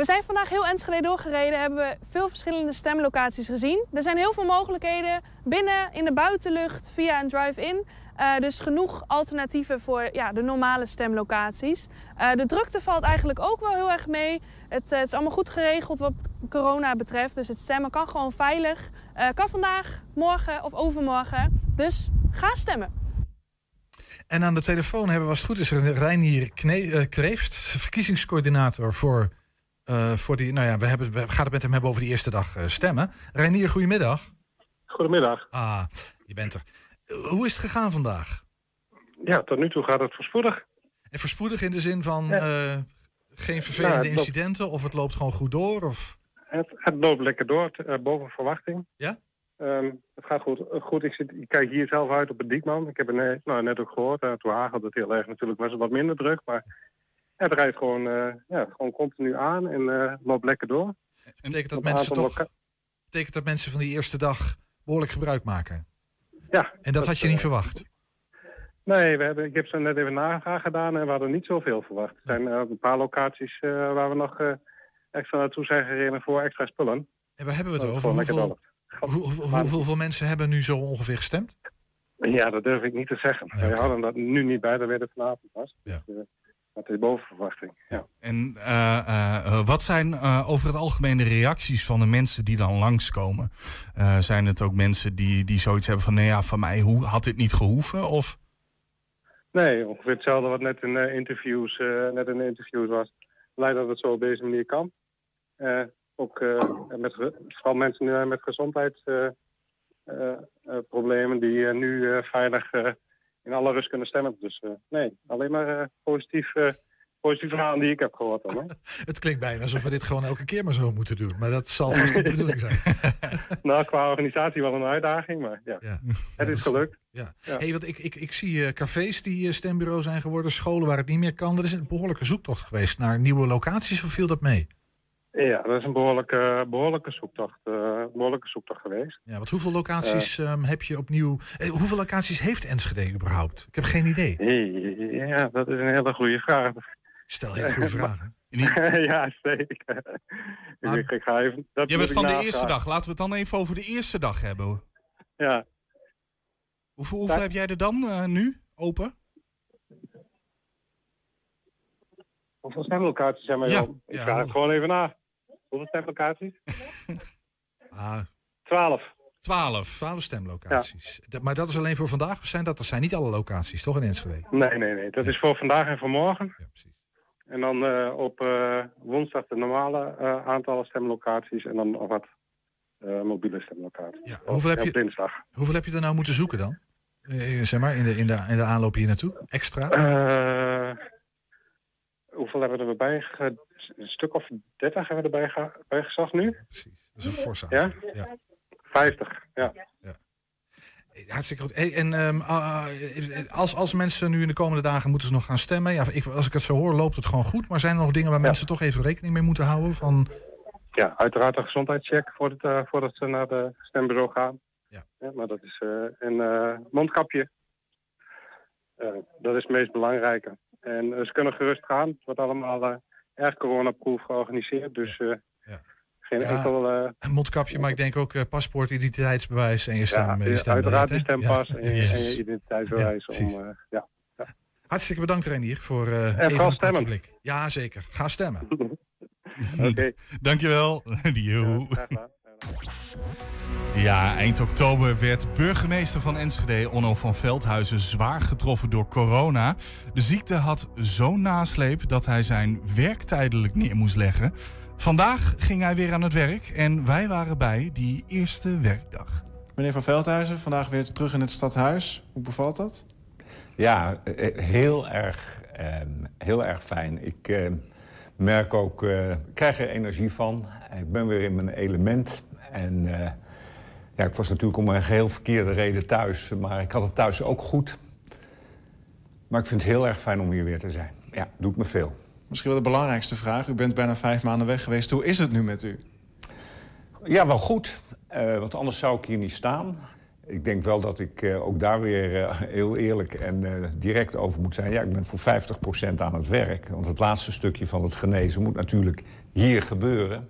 We zijn vandaag heel Enschede doorgereden, hebben we veel verschillende stemlocaties gezien. Er zijn heel veel mogelijkheden binnen, in de buitenlucht, via een drive-in. Uh, dus genoeg alternatieven voor ja, de normale stemlocaties. Uh, de drukte valt eigenlijk ook wel heel erg mee. Het, uh, het, is allemaal goed geregeld wat corona betreft. Dus het stemmen kan gewoon veilig. kan vandaag, morgen of overmorgen. Dus ga stemmen. En aan de telefoon hebben we, als het goed is, Reinier Kreeft, verkiezingscoördinator voor uh, voor die, nou ja, we, hebben, we gaan het met hem hebben over die eerste dag uh, stemmen. Reinier, goedemiddag. Goedemiddag. Ah, je bent er. Hoe is het gegaan vandaag? Ja, tot nu toe gaat het voorspoedig. En voorspoedig in de zin van ja. geen vervelende nou, incidenten loopt... of het loopt gewoon goed door? Of? Het, het loopt lekker door, boven verwachting. Ja? Um, het gaat goed. goed ik, zit, ik kijk hier zelf uit op het Diekman. Ik heb het net, nou, net ook gehoord. Toen hagelde het heel erg natuurlijk. Was het wat minder druk. Maar het rijdt gewoon, uh, ja, gewoon continu aan en uh, loopt lekker door. En betekent dat, mensen toch, betekent dat mensen van die eerste dag behoorlijk gebruik maken? Ja. En dat, had je niet uh, verwacht? Nee, we hebben, ik heb ze net even navraag gedaan en we hadden niet zoveel verwacht. Er zijn een paar locaties waar we nog extra naartoe zijn gereden voor extra spullen. En waar hebben we het over? Hoeveel, hoe, hoe, hoeveel mensen hebben nu zo ongeveer gestemd? Ja, dat durf ik niet te zeggen. Ja, okay. We hadden dat nu niet bij, dat werd het vanavond pas. Ja. Dus, dat is boven verwachting. Ja. En uh, uh, wat zijn uh, over het algemeen de reacties van de mensen die dan langskomen? zijn het ook mensen die, die zoiets hebben van, nee ja, van mij hoe, had dit niet gehoeven? Of? Nee, ongeveer hetzelfde wat net in interviews, net in interviews was. Blij dat het zo op deze manier kan. ook met, vooral mensen nu met gezondheidsproblemen die nu veilig in alle rust kunnen stemmen. Dus uh, nee, alleen maar uh, positief, uh, positief verhalen die ik heb gehoord. Dan, <laughs> het klinkt bijna alsof we dit gewoon elke keer maar zo moeten doen. Maar dat zal vast niet de bedoeling zijn. <laughs> nou, qua organisatie wel een uitdaging, maar ja, ja. het is gelukt. Ja. ja. Hey, want ik, ik, ik zie cafés die stembureau zijn geworden, scholen waar het niet meer kan. Er is een behoorlijke zoektocht geweest naar nieuwe locaties. Of viel dat mee? Ja, dat is een behoorlijke, behoorlijke, zoektocht, uh, behoorlijke zoektocht geweest. Ja, want hoeveel locaties uh, um, heb je opnieuw... Eh, hoeveel locaties heeft Enschede überhaupt? Ik heb geen idee. Ja, dat is een hele goede vraag. Stel hele goede <laughs> vragen. <laughs> ja, zeker. <laughs> Maar, ik, ik, ga even, dat je bent van de eerste dag. Laten we het dan even over de eerste dag hebben. Ja. Hoeveel, hoeveel heb jij er dan uh, nu open? Hoeveel stemlocaties zijn er? Ja, ik ga het gewoon even na. Hoeveel stemlocaties? <laughs> ah. Twaalf. Twaalf. Twaalf stemlocaties. Ja. Maar dat is alleen voor vandaag? Of zijn dat, dat zijn niet alle locaties, toch in Enschede? Nee, nee, nee. Dat is voor vandaag en voor morgen. Ja, precies. En dan eh, op eh, woensdag de normale eh, aantallen stemlocaties en dan nog wat mobiele stemlocaties. Ja, hoeveel, heb je, dinsdag. hoeveel heb je er nou moeten zoeken dan? Zeg maar, in de, in, de, in de aanloop hier naartoe? Extra? Hoeveel hebben we erbij? ge- Een stuk of 30 hebben we erbij ge- bij gezocht nu? Precies. Dat is een forse Ja? Ja. 50, ja. Hartstikke goed. Hey, en ehm, ah, ah, als, als mensen nu in de komende dagen moeten ze nog gaan stemmen. Ja, ik, als ik het zo hoor, loopt het gewoon goed. Maar zijn er nog dingen waar mensen toch even rekening mee moeten houden? Van, Ja, uiteraard een gezondheidscheck voordat, eh, voordat ze naar de stembureau gaan. Ja. maar dat is eh, een eh, mondkapje. Dat is het meest belangrijke. En eh, ze kunnen gerust gaan. Het wordt allemaal eh erg coronaproof georganiseerd. Dus eh, geen Ja, enkel... een mondkapje, maar ik denk ook paspoort, identiteitsbewijs en je stem. ja, je uiteraard die stempas Ja. en, je, Yes. en je identiteitsbewijs. Ja, om, ja. Hartstikke bedankt Renier voor eh even stemmen. blik. Ja, zeker. Ga stemmen. <laughs> <laughs> Oké. Dankjewel. <laughs> Yo. Ja, eind oktober werd burgemeester van Enschede, Onno van Veldhuizen, zwaar getroffen door corona. De ziekte had zo'n nasleep dat hij zijn werk tijdelijk neer moest leggen. Vandaag ging hij weer aan het werk en wij waren bij die eerste werkdag. Meneer Van Veldhuizen, vandaag weer terug in het stadhuis. Hoe bevalt dat? Ja, eh, heel erg, eh, heel erg fijn. Ik eh, merk ook, eh, ik krijg er energie van. Ik ben weer in mijn element. En eh, ja, ik was natuurlijk om een geheel verkeerde reden thuis. Maar ik had het thuis ook goed. Maar ik vind het heel erg fijn om hier weer te zijn. Ja, doet me veel. Misschien wel de belangrijkste vraag. U bent bijna vijf maanden weg geweest. Hoe is het nu met u? Ja, wel goed. Eh, want anders zou ik hier niet staan. Ik denk wel dat ik eh, ook daar weer heel eerlijk en direct over moet zijn. Ja, ik ben voor 50% aan het werk. Want het laatste stukje van het genezen moet natuurlijk hier gebeuren.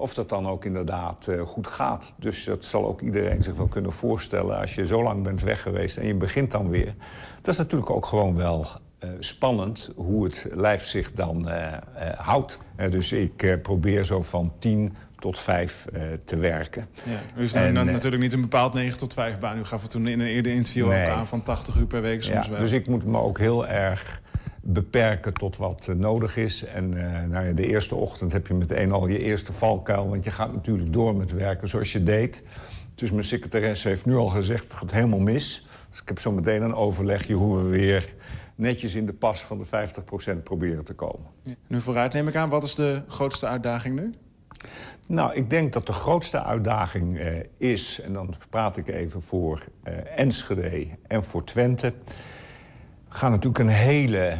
Of dat dan ook inderdaad eh, goed gaat. Dus dat zal ook iedereen zich wel kunnen voorstellen. Als je zo lang bent weg geweest en je begint dan weer. Dat is natuurlijk ook gewoon wel eh, spannend hoe het lijf zich dan eh, houdt. Dus ik probeer zo van 10 tot 5 eh, te werken. Ja, u is En, nou, natuurlijk niet een bepaald 9 tot 5 baan. U gaf het toen in een eerder interview Nee. ook aan van 80 uur per week soms Ja, wel. dus ik moet me ook heel erg beperken tot wat eh, nodig is. En eh, nou ja, de eerste ochtend heb je meteen al je eerste valkuil... want je gaat natuurlijk door met werken zoals je deed. Dus mijn secretaresse heeft nu al gezegd, het gaat helemaal mis. Dus ik heb zo meteen een overlegje hoe we weer netjes in de pas van de 50% proberen te komen. Nu vooruit neem ik aan, wat is de grootste uitdaging nu? Nou, ik denk dat de grootste uitdaging eh, is... en dan praat ik even voor eh, Enschede en voor Twente... Gaan natuurlijk een hele,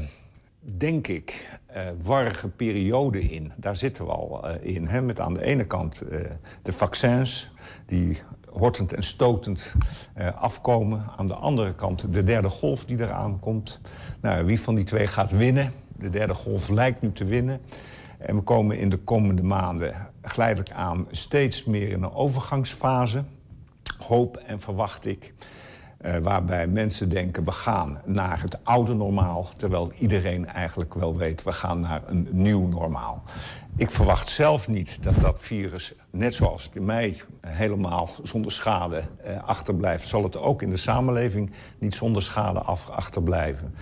denk ik, eh warrige periode in. Daar zitten we al eh, in. Hè? Met aan de ene kant eh, de vaccins... die hortend en stotend afkomen. Aan de andere kant de derde golf die eraan komt. Nou, wie van die twee gaat winnen? De derde golf lijkt nu te winnen. En we komen in de komende maanden geleidelijk aan steeds meer in een overgangsfase. Hoop en verwacht ik. Eh, waarbij mensen denken, we gaan naar het oude normaal... terwijl iedereen eigenlijk wel weet, we gaan naar een nieuw normaal. Ik verwacht zelf niet dat dat virus, net zoals het in mij... helemaal zonder schade eh, achterblijft... zal het ook in de samenleving niet zonder schade af, achterblijven.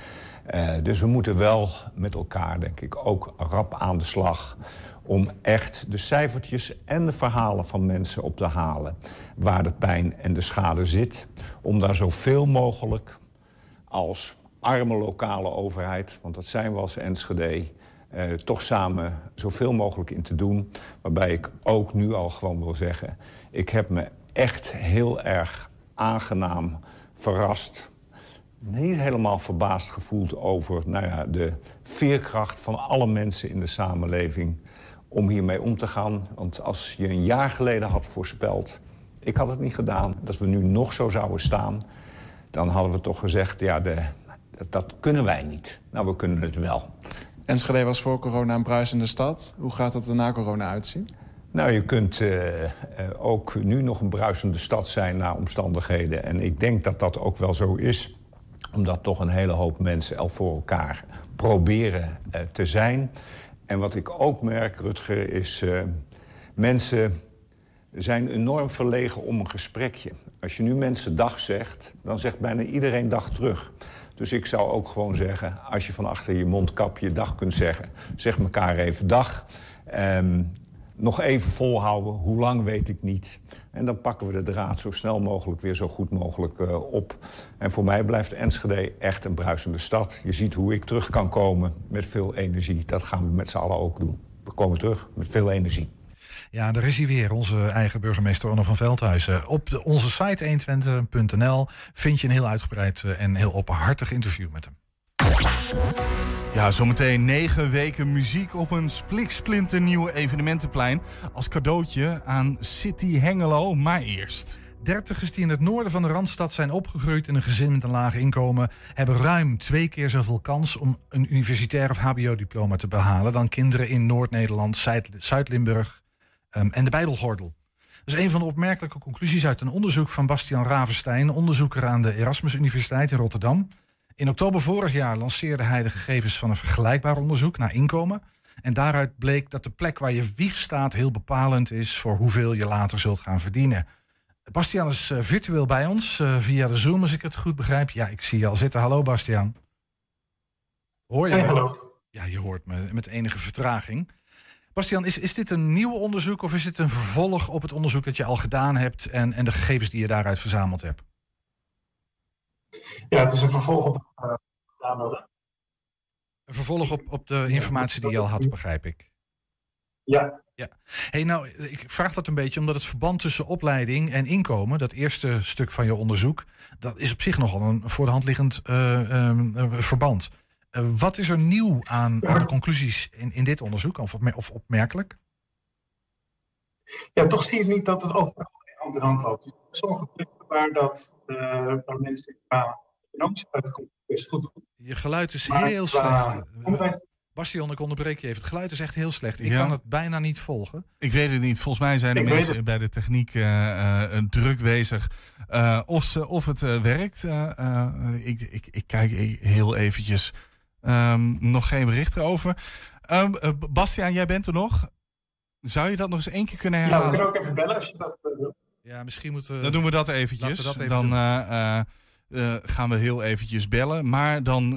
Eh, dus we moeten wel met elkaar, denk ik, ook rap aan de slag om echt de cijfertjes en de verhalen van mensen op te halen... waar de pijn en de schade zit. Om daar zoveel mogelijk als arme lokale overheid... want dat zijn we als Enschede, eh, toch samen zoveel mogelijk in te doen. Waarbij ik ook nu al gewoon wil zeggen... ik heb me echt heel erg aangenaam verrast niet helemaal verbaasd gevoeld over nou ja, de veerkracht van alle mensen in de samenleving om hiermee om te gaan. Want als je een jaar geleden had voorspeld, ik had het niet gedaan, dat we nu nog zo zouden staan, dan hadden we toch gezegd, ja, de, dat, dat kunnen wij niet. Nou, we kunnen het wel. Enschede was voor corona een bruisende stad. Hoe gaat het er na corona uitzien? Nou, je kunt eh, eh, ook nu nog een bruisende stad zijn naar omstandigheden. En ik denk dat dat ook wel zo is omdat toch een hele hoop mensen el voor elkaar proberen eh, te zijn. En wat ik ook merk, Rutger, is... Uh, mensen zijn enorm verlegen om een gesprekje. Als je nu mensen dag zegt, dan zegt bijna iedereen dag terug. Dus ik zou ook gewoon zeggen, als je van achter je mondkapje dag kunt zeggen... zeg elkaar even dag. Ehm, nog even volhouden, hoe lang weet ik niet. En dan pakken we de draad zo snel mogelijk weer zo goed mogelijk uh, op. En voor mij blijft Enschede echt een bruisende stad. Je ziet hoe ik terug kan komen met veel energie. Dat gaan we met z'n allen ook doen. We komen terug met veel energie. Ja, daar is hij weer, onze eigen burgemeester Onno van Veldhuizen. Op onze site 120.nl vind je een heel uitgebreid eh, en heel openhartig interview met hem. Ja, zometeen negen weken muziek op een spliksplinternieuwe evenementenplein. Als cadeautje aan City Hengelo. Maar eerst. Dertigers die in het noorden van de Randstad zijn opgegroeid in een gezin met een laag inkomen, hebben ruim twee keer zoveel kans om een universitair of HBO-diploma te behalen dan kinderen in Noord-Nederland, Zuid-Limburg um, en de Bijbelgordel. Dat is een van de opmerkelijke conclusies uit een onderzoek van Bastian Ravenstein, onderzoeker aan de Erasmus Universiteit in Rotterdam. In oktober vorig jaar lanceerde hij de gegevens van een vergelijkbaar onderzoek naar inkomen. En daaruit bleek dat de plek waar je wieg staat heel bepalend is voor hoeveel je later zult gaan verdienen. Bastiaan is uh, virtueel bij ons uh, via de Zoom, als ik het goed begrijp. Ja, ik zie je al zitten. Hallo Bastiaan. Hoor je hey, hallo. Ja, je hoort me met enige vertraging. Bastiaan, is, is dit een nieuw onderzoek of is dit een vervolg op het onderzoek dat je al gedaan hebt en, en de gegevens die je daaruit verzameld hebt? Ja, het is een vervolg op uh, Een vervolg op, op de informatie die je al had, begrijp ik. Ja. ja. Hey, nou, ik vraag dat een beetje omdat het verband tussen opleiding en inkomen, dat eerste stuk van je onderzoek, dat is op zich nogal een voor de hand liggend uh, uh, verband. wat is er nieuw aan, aan de conclusies in, in dit onderzoek, of, of opmerkelijk? Ja, toch zie je niet dat het overal hand in hand loopt. Sommige waar, dat, waar mensen qua economische uitkomsten best goed doen. Je geluid is heel slecht. Bastion, ik onderbreek je even. Het geluid is echt heel slecht. Ik Ja. kan het bijna niet volgen. Ik weet het niet. Volgens mij zijn de Ik mensen bij de techniek eh, eh, druk bezig. eh, of, ze, of het eh, werkt. Eh, eh, ik, ik, ik kijk heel eventjes. Ehm, nog geen bericht erover. Ehm, eh, Bastiaan, jij bent er nog. Zou je dat nog eens één keer kunnen Ja, we herhalen? kunnen ook even bellen als je dat eh, wil. Ja, misschien moeten Dan doen we dat eventjes. we dat even dan eh, eh, eh, gaan we heel eventjes bellen. Maar dan,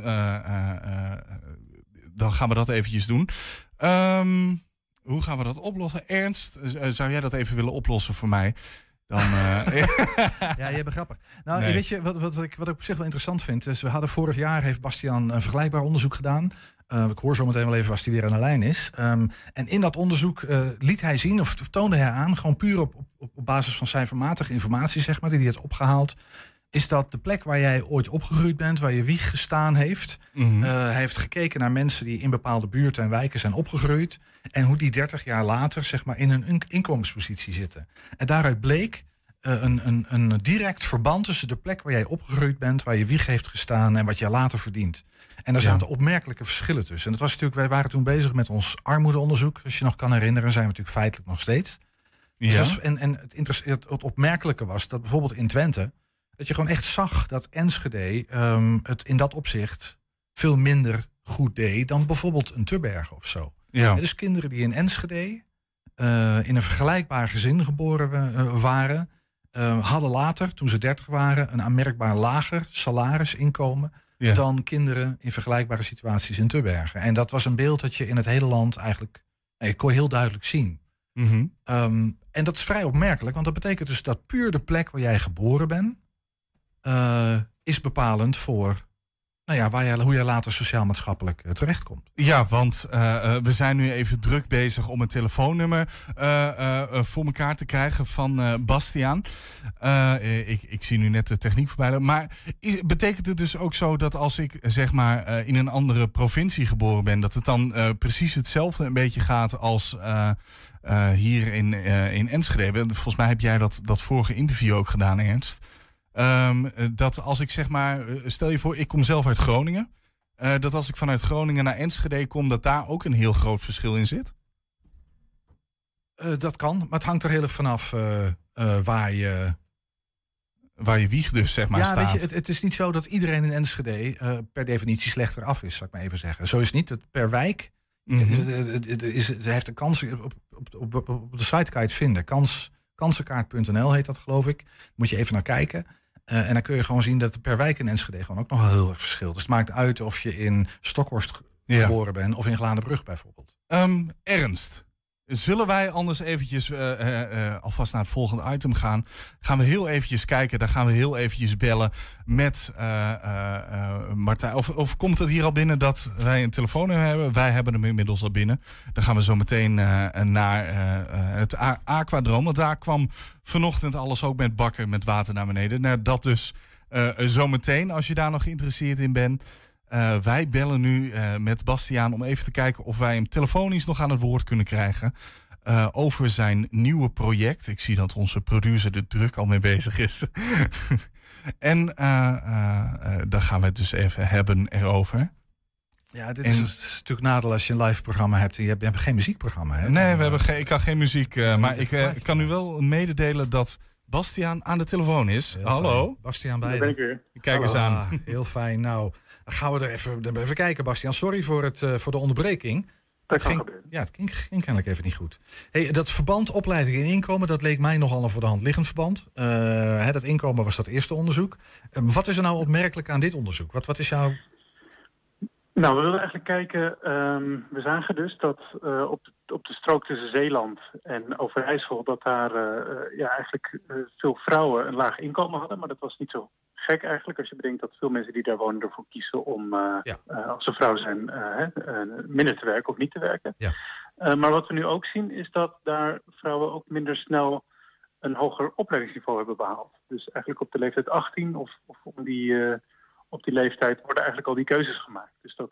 dan gaan we dat eventjes doen. Ehm, hoe gaan we dat oplossen? Ernst, zou jij dat even willen oplossen voor mij? Dan, <laughs> <laughs> Ja, jij bent grappig. Nou, Nee. weet je, wat, wat, wat, ik, wat ik op zich wel interessant vind, is we hadden vorig jaar, heeft Bastiaan een vergelijkbaar onderzoek gedaan. Eh, ik hoor zo meteen wel even als hij weer aan de lijn is. Ehm, en in dat onderzoek eh, liet hij zien, of toonde hij aan, gewoon puur op, op, op basis van cijfermatige informatie, zeg maar, die hij heeft opgehaald, is dat de plek waar jij ooit opgegroeid bent, waar je wieg gestaan heeft, Mhm. eh, hij heeft gekeken naar mensen die in bepaalde buurten en wijken zijn opgegroeid. En hoe die 30 jaar later zeg maar, in een in- inkomenspositie zitten. En daaruit bleek een, een, een direct verband tussen de plek waar jij opgegroeid bent, waar je wieg heeft gestaan en wat je later verdient. En daar Ja. zaten opmerkelijke verschillen tussen. En dat was natuurlijk, wij waren toen bezig met ons armoedeonderzoek. Als je nog kan herinneren, zijn we natuurlijk feitelijk nog steeds. Dus Ja. is- en en het, het opmerkelijke was dat bijvoorbeeld in Twente, dat je gewoon echt zag dat Enschede ehm, het in dat opzicht veel minder goed deed dan bijvoorbeeld een Tubbergen of zo. Ja. Dus kinderen die in Enschede eh, in een vergelijkbaar gezin geboren eh, waren, eh, hadden later, toen ze 30 waren, een aanmerkbaar lager salarisinkomen Ja. dan kinderen in vergelijkbare situaties in Tubbergen. En dat was een beeld dat je in het hele land eigenlijk nee, kon je heel duidelijk zien. Mhm. Ehm, en dat is vrij opmerkelijk, want dat betekent dus dat puur de plek waar jij geboren bent, eh, is bepalend voor nou ja, waar hoe jij later sociaal-maatschappelijk eh, terechtkomt. Ja, want eh, eh, we zijn nu even druk bezig om een telefoonnummer voor elkaar te krijgen van Bastiaan. Ik, ik zie nu net de techniek voorbij. Maar is, betekent het dus ook zo dat als ik zeg maar in een andere provincie geboren ben, dat het dan precies hetzelfde een beetje gaat als hier in, in Enschede? Volgens mij heb jij dat, dat vorige interview ook gedaan, Ernst. Ehm, eh, dat als ik zeg maar, eh, stel je voor, ik kom zelf uit Groningen. eh, dat als ik vanuit Groningen naar Enschede kom, dat daar ook een heel groot verschil in zit. Dat kan, maar het hangt er heel erg vanaf waar je... Waar je wieg dus, zeg maar, ja, staat. weet je, het, het is niet zo dat iedereen in Enschede per definitie slechter af is, zal ik maar even zeggen. Zo is het niet. Per wijk Mhm. is, ze heeft een kans, op, op, op, op, op de site kan je het vinden. Kans, kansenkaart.nl heet dat, geloof ik. Moet je even naar kijken. Eh, en dan kun je gewoon zien dat er per wijk in Enschede gewoon ook nog heel erg verschilt. Dus het maakt uit of je in Stokhorst Ja. geboren bent of in Gladenbrug bijvoorbeeld. Ehm, Ernst, zullen wij anders eventjes eh, eh, eh, alvast naar het volgende item gaan? Gaan we heel eventjes kijken, daar gaan we heel eventjes bellen met Martijn. Of, of komt het hier al binnen dat wij een telefoon hebben? Wij hebben hem inmiddels al binnen. Dan gaan we zo meteen naar het Aquadroom. Want daar kwam vanochtend alles ook met bakken met water naar beneden. Nou, dat dus zometeen, als je daar nog geïnteresseerd in bent. Eh, wij bellen nu eh, met Bastiaan om even te kijken of wij hem telefonisch nog aan het woord kunnen krijgen. eh, over zijn nieuwe project. Ik zie dat onze producer er druk al mee bezig is. <laughs> en daar gaan we het dus even hebben erover. Ja, dit En- is stuk nadeel als je een live programma hebt je hebt, je hebt geen muziekprogramma. Hè? Nee, we hebben geen, ik kan geen muziek. maar ik kan u wel mededelen dat Bastiaan aan de telefoon is. Heel Hallo. fijn. Bastiaan Daar bij ben ik weer. Kijk eens aan. Ah, heel fijn. Nou, dan gaan we er even, even kijken, Bastiaan. Sorry voor, het, eh, voor de onderbreking. Het ging, ja, het ging, ging kennelijk even niet goed. Hey, dat verband opleiding en inkomen, dat leek mij nogal een voor de hand liggend verband. Eh, hè, dat inkomen was dat eerste onderzoek. Eh, wat is er nou opmerkelijk aan dit onderzoek? Wat, wat is jouw... Nou, we willen eigenlijk kijken, ehm, we zagen dus dat eh, op, de, op de strook tussen Zeeland en Overijssel, dat daar eh, ja, eigenlijk eh, veel vrouwen een laag inkomen hadden. Maar dat was niet zo gek eigenlijk als je bedenkt dat veel mensen die daar wonen ervoor kiezen om, als ze vrouw zijn, minder te werken of niet te werken. Ja. Maar wat we nu ook zien is dat daar vrouwen ook minder snel een hoger opleidingsniveau hebben behaald. Dus eigenlijk op de leeftijd 18 of, of om die, op die leeftijd worden eigenlijk al die keuzes gemaakt. Dus dat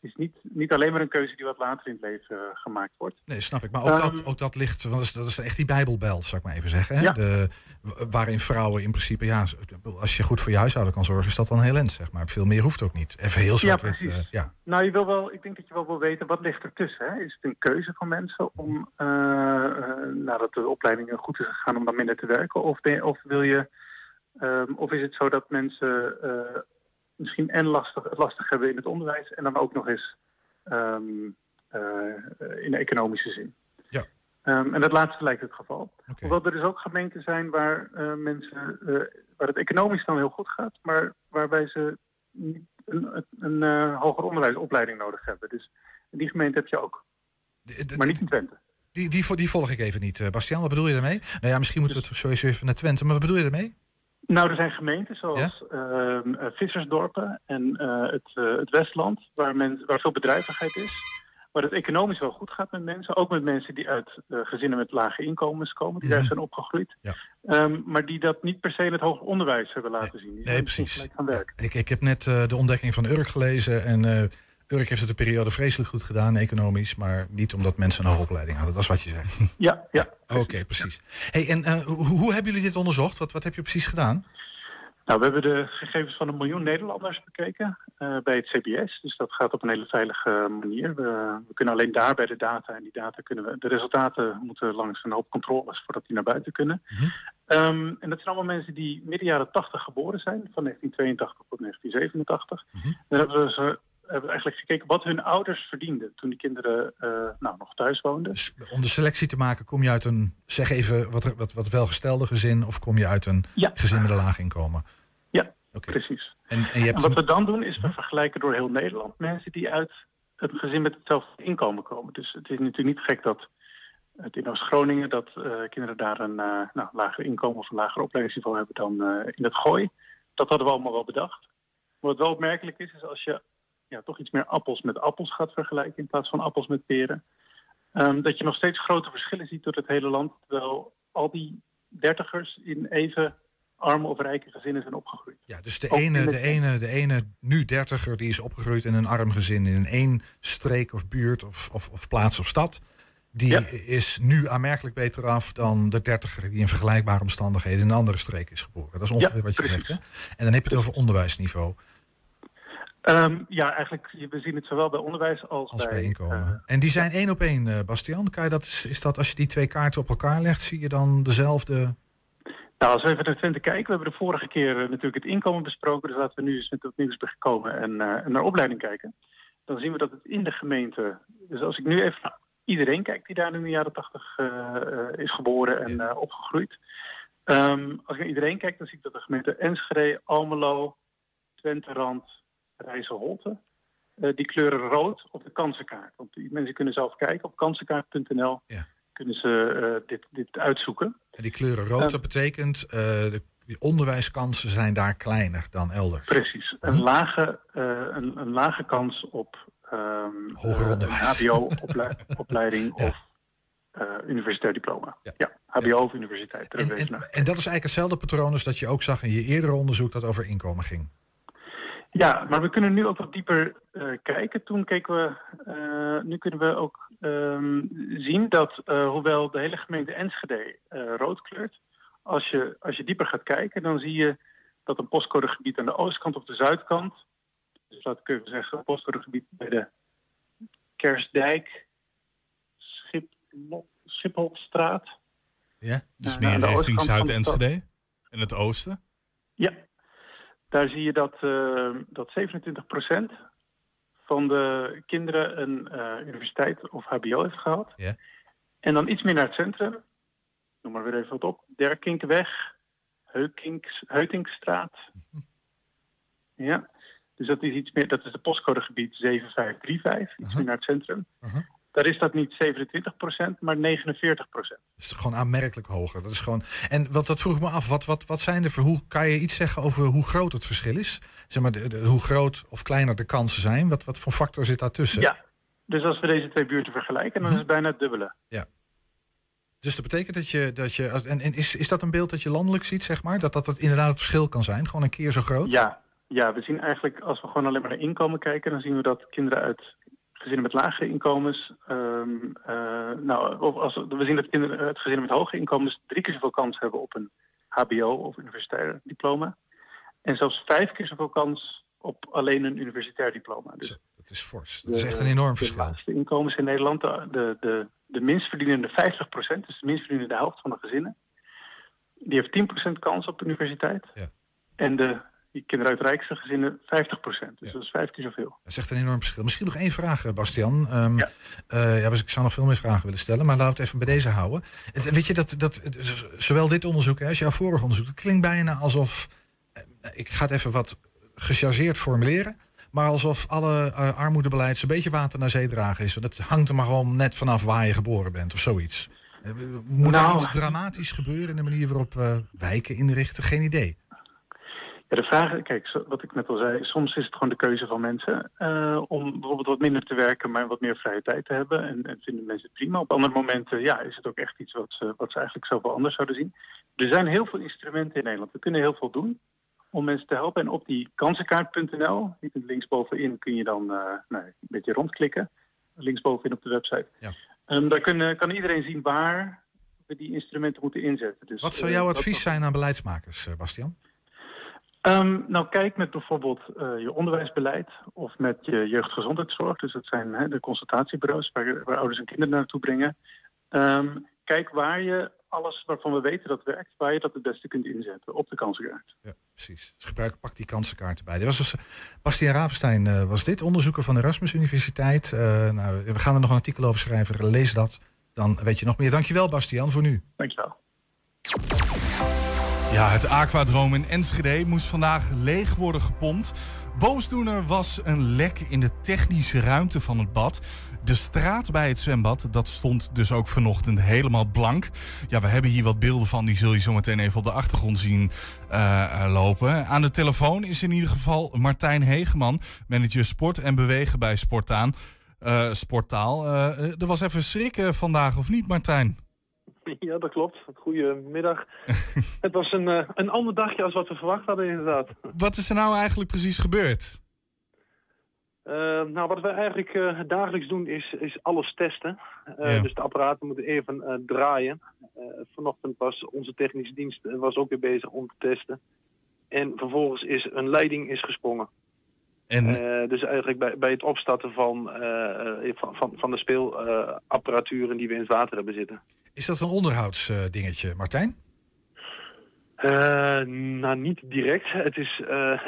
is niet, niet alleen maar een keuze die wat later in het leven eh, gemaakt wordt. Nee, snap ik. Maar ook, dat, Ehm, ook dat ligt, want dat is, dat is echt die bijbelbelt, zou ik maar even zeggen. Hè? Ja. De, waarin vrouwen in principe, ja, als je goed voor je huishouden kan zorgen, is dat dan heel end, zeg maar. Veel meer hoeft ook niet. Even heel Ja, zwart-wit. precies. eh, ja. Nou, je wil wel, ik denk dat je wel wil weten wat ligt ertussen. Hè? Is het een keuze van mensen om eh, nadat de opleiding goed is gegaan om dan minder te werken? Of, of wil je ehm, of is het zo dat mensen misschien en lastig, het lastig hebben in het onderwijs en dan ook nog eens ehm, eh, in de economische zin? Ja. Ehm, en dat laatste lijkt het geval. Hoewel er dus ook gemeenten zijn waar eh, mensen eh, waar het economisch dan heel goed gaat, maar waarbij ze niet een, een, een hoger onderwijsopleiding nodig hebben. Dus die gemeente heb je ook. maar niet in Twente. Die, die, die volg ik even niet. Bastiaan, wat bedoel je daarmee? Nou ja, misschien moeten we het sowieso even naar Twente, maar wat bedoel je daarmee? Nou, er zijn gemeenten zoals ehm, eh, Vissersdorpen en eh, het, eh, het Westland, waar, men, waar veel bedrijvigheid is. Waar het economisch wel goed gaat met mensen. Ook met mensen die uit gezinnen met lage inkomens komen, die daar zijn opgegroeid. Ehm, maar die dat niet per se in het hoger onderwijs hebben laten zien. Die Nee, precies. Ik, ik heb net de ontdekking van Urk gelezen en Urk heeft het een periode vreselijk goed gedaan, economisch, maar niet omdat mensen een hoge opleiding hadden. Dat is wat je zegt. <laughs> Ja, ja. Oké, precies. Hey, en eh, hoe, hoe hebben jullie dit onderzocht? Wat, wat heb je precies gedaan? Nou, we hebben de gegevens van een miljoen Nederlanders bekeken eh, bij het CBS. Dus dat gaat op een hele veilige manier. We, we kunnen alleen daar bij de data en die data kunnen we. De resultaten moeten langs een hoop controles voordat die naar buiten kunnen. Ehm, en dat zijn allemaal mensen die midden jaren 80 geboren zijn, van 1982 tot 1987. Dan hebben we, ze, hebben we eigenlijk gekeken wat hun ouders verdienden toen die kinderen eh, nou, nog thuis woonden. Om de selectie te maken, kom je uit een, zeg even, wat, wat, wat welgestelde gezin of kom je uit een gezin met een laag inkomen? Ja, precies. En, en je hebt En wat we dan doen is we vergelijken door heel Nederland mensen die uit een gezin met hetzelfde inkomen komen. Dus het is natuurlijk niet gek dat het in Oost-Groningen dat eh, kinderen daar een eh, nou, lager inkomen of een lager opleidingsniveau hebben dan in het gooi. Dat hadden we allemaal wel bedacht. Maar wat wel opmerkelijk is, is als je ja, toch iets meer appels met appels gaat vergelijken in plaats van appels met peren. ehm, dat je nog steeds grote verschillen ziet door het hele land. Terwijl al die dertigers in even arme of rijke gezinnen zijn opgegroeid. Ja, dus de Ook ene, de, ene, de ene nu dertiger, die is opgegroeid in een arm gezin in één streek of buurt of, of, of plaats of stad. Die is nu aanmerkelijk beter af dan de dertiger die in vergelijkbare omstandigheden in een andere streek is geboren. Dat is ongeveer Ja, wat je precies. zegt. Hè? En dan heb je het over onderwijsniveau Ehm, ja, eigenlijk, we zien het zowel bij onderwijs als, als bij bij inkomen. en die zijn één op één, eh, Bastian. Kan je dat, is, is dat als je die twee kaarten op elkaar legt, zie je dan dezelfde... Nou, als we even naar Twente kijken, we hebben de vorige keer eh, natuurlijk het inkomen besproken, dus laten we nu eens met wat nieuws komen en, eh, en naar opleiding kijken. Dan zien we dat het in de gemeente, dus als ik nu even naar iedereen kijk die daar in de jaren tachtig eh, eh, is geboren en eh, opgegroeid, Ehm, als ik naar iedereen kijk, dan zie ik dat de gemeente Enschede, Almelo, Twente, Rand, Rijsselholte, eh die kleuren rood op de kansenkaart. Want die mensen kunnen zelf kijken op kansenkaart.nl. Kunnen ze eh, dit, dit uitzoeken. En die kleuren rood, dat betekent de die onderwijskansen zijn daar kleiner dan elders. Precies. Een, lage, uh, een, een, lage kans op um, hoger onderwijs. HBO-opleiding <laughs> ja. of uh, universitair diploma. Ja, ja HBO of universiteit. En, en, en, dat is eigenlijk hetzelfde patroon als dat je ook zag in je eerdere onderzoek dat over inkomen ging. Ja, maar we kunnen nu ook wat dieper uh, kijken. Toen keken we, uh, nu kunnen we ook um, zien dat uh, hoewel de hele gemeente Enschede rood kleurt, als je, als je dieper gaat kijken, dan zie je dat een postcodegebied aan de oostkant of de zuidkant, dus laat ik even zeggen, een postcodegebied bij de Kersdijk, Schip, Schipholstraat. Ja, dus meer richting Zuid-Enschede en het oosten? Ja, daar zie je dat, uh, dat 27% van de kinderen een uh, universiteit of hbo heeft gehad. Ja. En dan iets meer naar het centrum. Noem maar weer even wat op. Derkinkweg, Heukinks, Heutinkstraat. <laughs> Ja, dus dat is iets meer, dat is de postcodegebied 7535, iets meer naar het centrum. Daar is dat niet 27%, maar 49%. Dat is gewoon aanmerkelijk hoger. Dat is gewoon... En wat, dat vroeg ik me af, wat, wat, wat zijn er voor, hoe kan je iets zeggen over hoe groot het verschil is? Zeg maar, de, de, hoe groot of kleiner de kansen zijn? Wat, wat voor factor zit daartussen? Ja, dus als we deze twee buurten vergelijken, dan is het bijna het dubbele. Ja. Dus dat betekent dat je, dat je en, en is, is dat een beeld dat je landelijk ziet, zeg maar? Dat, dat dat inderdaad het verschil kan zijn, gewoon een keer zo groot? Ja, ja, we zien eigenlijk, als we gewoon alleen maar naar inkomen kijken, dan zien we dat kinderen uit gezinnen met lagere inkomens, um, uh, nou, of als, we zien dat kinderen uit gezinnen met hoge inkomens drie keer zoveel kans hebben op een HBO of universitair diploma. En zelfs vijf keer zoveel kans op alleen een universitair diploma. Dus dat is fors. Dat is echt een enorm verschil. De laagste inkomens in Nederland, de, de, de, de minst verdienende 50%, dus de minst verdienende helft van de gezinnen, die heeft 10% kans op de universiteit. Ja. En de die kinderen uit rijkste gezinnen 50%. Dus ja. dat is vijf keer zoveel. Dat is echt een enorm verschil. Misschien nog één vraag, Bastian. Um, ja. Uh, ja, ik zou nog veel meer vragen willen stellen, maar laten we het even bij deze houden. Het, weet je, dat, dat, zowel dit onderzoek als jouw vorige onderzoek, het klinkt bijna alsof, ik ga het even wat gechargeerd formuleren, maar alsof alle uh, armoedebeleid zo'n beetje water naar zee dragen is. Want het hangt er maar gewoon net vanaf waar je geboren bent of zoiets. Moet nou, er iets dramatisch gebeuren in de manier waarop we wijken inrichten? Geen idee. Ja, de vraag, kijk, wat ik net al zei, soms is het gewoon de keuze van mensen uh, om bijvoorbeeld wat minder te werken, maar wat meer vrije tijd te hebben. En, en vinden mensen het prima. Op andere momenten, ja, is het ook echt iets wat ze, wat ze eigenlijk zoveel anders zouden zien. Er zijn heel veel instrumenten in Nederland. We kunnen heel veel doen om mensen te helpen. En op die kansenkaart.nl, die kunt linksbovenin, kun je dan uh, nou, een beetje rondklikken. Linksbovenin op de website. Ja. Um, daar kunnen, kan iedereen zien waar we die instrumenten moeten inzetten. Dus, wat zou jouw advies zijn aan beleidsmakers, Bastian? Um, nou, kijk met bijvoorbeeld uh, je onderwijsbeleid of met je jeugdgezondheidszorg. Dus dat zijn hè, de consultatiebureaus waar, waar, ouders en kinderen naartoe brengen. Um, kijk waar je alles waarvan we weten dat werkt, waar je dat het beste kunt inzetten op de kansenkaart. Ja, precies. Dus gebruik, pak die kansenkaart erbij. Dit was dus, Bastiaan Ravenstein uh, was dit, onderzoeker van de Erasmus Universiteit. Uh, nou, we gaan er nog een artikel over schrijven. Lees dat, dan weet je nog meer. Dankjewel Bastiaan voor nu. Dankjewel. Ja, het aquadroom in Enschede moest vandaag leeg worden gepompt. Boosdoener was een lek in de technische ruimte van het bad. De straat bij het zwembad, dat stond dus ook vanochtend helemaal blank. Ja, we hebben hier wat beelden van, die zul je zo meteen even op de achtergrond zien uh, lopen. Aan de telefoon is in ieder geval Martijn Hegeman, manager sport en bewegen bij Sportaan. Uh, Sportaal. Er was even schrikken vandaag, of niet Martijn? <laughs> Ja, dat klopt. Goedemiddag. <laughs> het was een, uh, een ander dagje als wat we verwacht hadden, inderdaad. Wat is er nou eigenlijk precies gebeurd? Uh, nou, wat we eigenlijk uh, dagelijks doen is, is alles testen. Ja. Dus de apparaten moeten even draaien. vanochtend was onze technische dienst was ook weer bezig om te testen. En vervolgens is een leiding is gesprongen. En... dus eigenlijk bij, bij het opstarten van, van, van, van de speelapparaturen die we in het water hebben zitten. Is dat een onderhoudsdingetje, Martijn? Uh, nou, niet direct. Het is, uh,